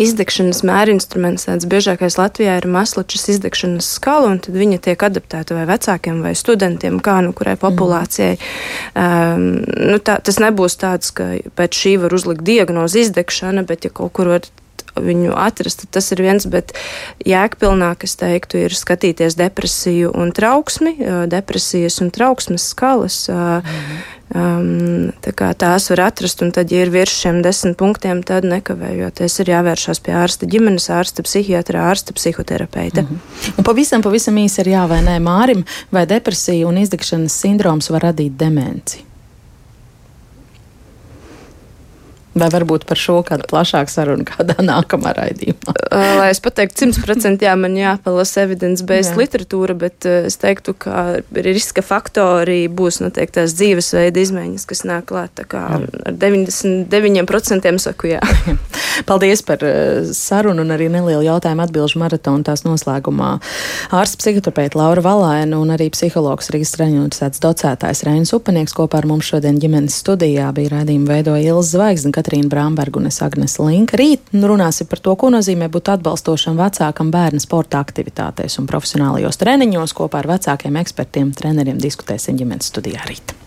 D: Izdegšanas mērinstruments tāds biežākais Latvijā ir maslačas izdegšanas skala, un tad viņa tiek adaptēta vai vecākiem vai studentiem, kā nu kurai populācijai. Mm. Um, nu tā, tas nebūs tāds, ka pēc šī var uzlikt diagnozi izdegšana, bet ja kaut kur var viņu atrast, tas ir viens, bet jēgpilnāk, es teiktu, ir skatīties depresiju un trauksmi, depresijas un trauksmes skalas. Mhm. Um, tā tās var atrast, un tad, ja ir virs šiem desmit punktiem, tad nekavējoties ir jāvēršās pie ārsta, ģimenes ārsta, psihiatra, ārsta, psihoterapeita. Mm
C: -hmm. Pavisam, pavisam īsi ir jā vai nē Mārim, vai depresija un izdegšanas sindroms var radīt demenci? Vai varbūt par šo kādu plašāku sarunu kādā <laughs> nākamā raidījumā?
D: Lai es pateiktu, 100% jā, man jāpalasa evidence-based literatūra, bet es teiktu, ka riska faktori būs noteikti tās dzīvesveida izmaiņas, kas nāk klāt. Tā kā jā. ar 99% saku jā. <laughs>
C: Paldies par sarunu un arī nelielu jautājumu atbilžu maratonu tās noslēgumā. Ārsts psihoterapeita Laura Valēna un arī psihologs Rīgas Traņūtas docētājs Reinis Upanieks kopā ar mums šodien ģimenes studijā bija raidījuma veidoja Ilza Zvaigzne. Katrīna Bramberga un es Agnes Linka. Rīt runāsim par to, ko nozīmē būt atbalstošam vecākam bērnu sporta aktivitātēs un profesionālajos treniņos. Kopā ar vecākiem ekspertiem, treneriem diskutēsim ģimenes studijā rīt.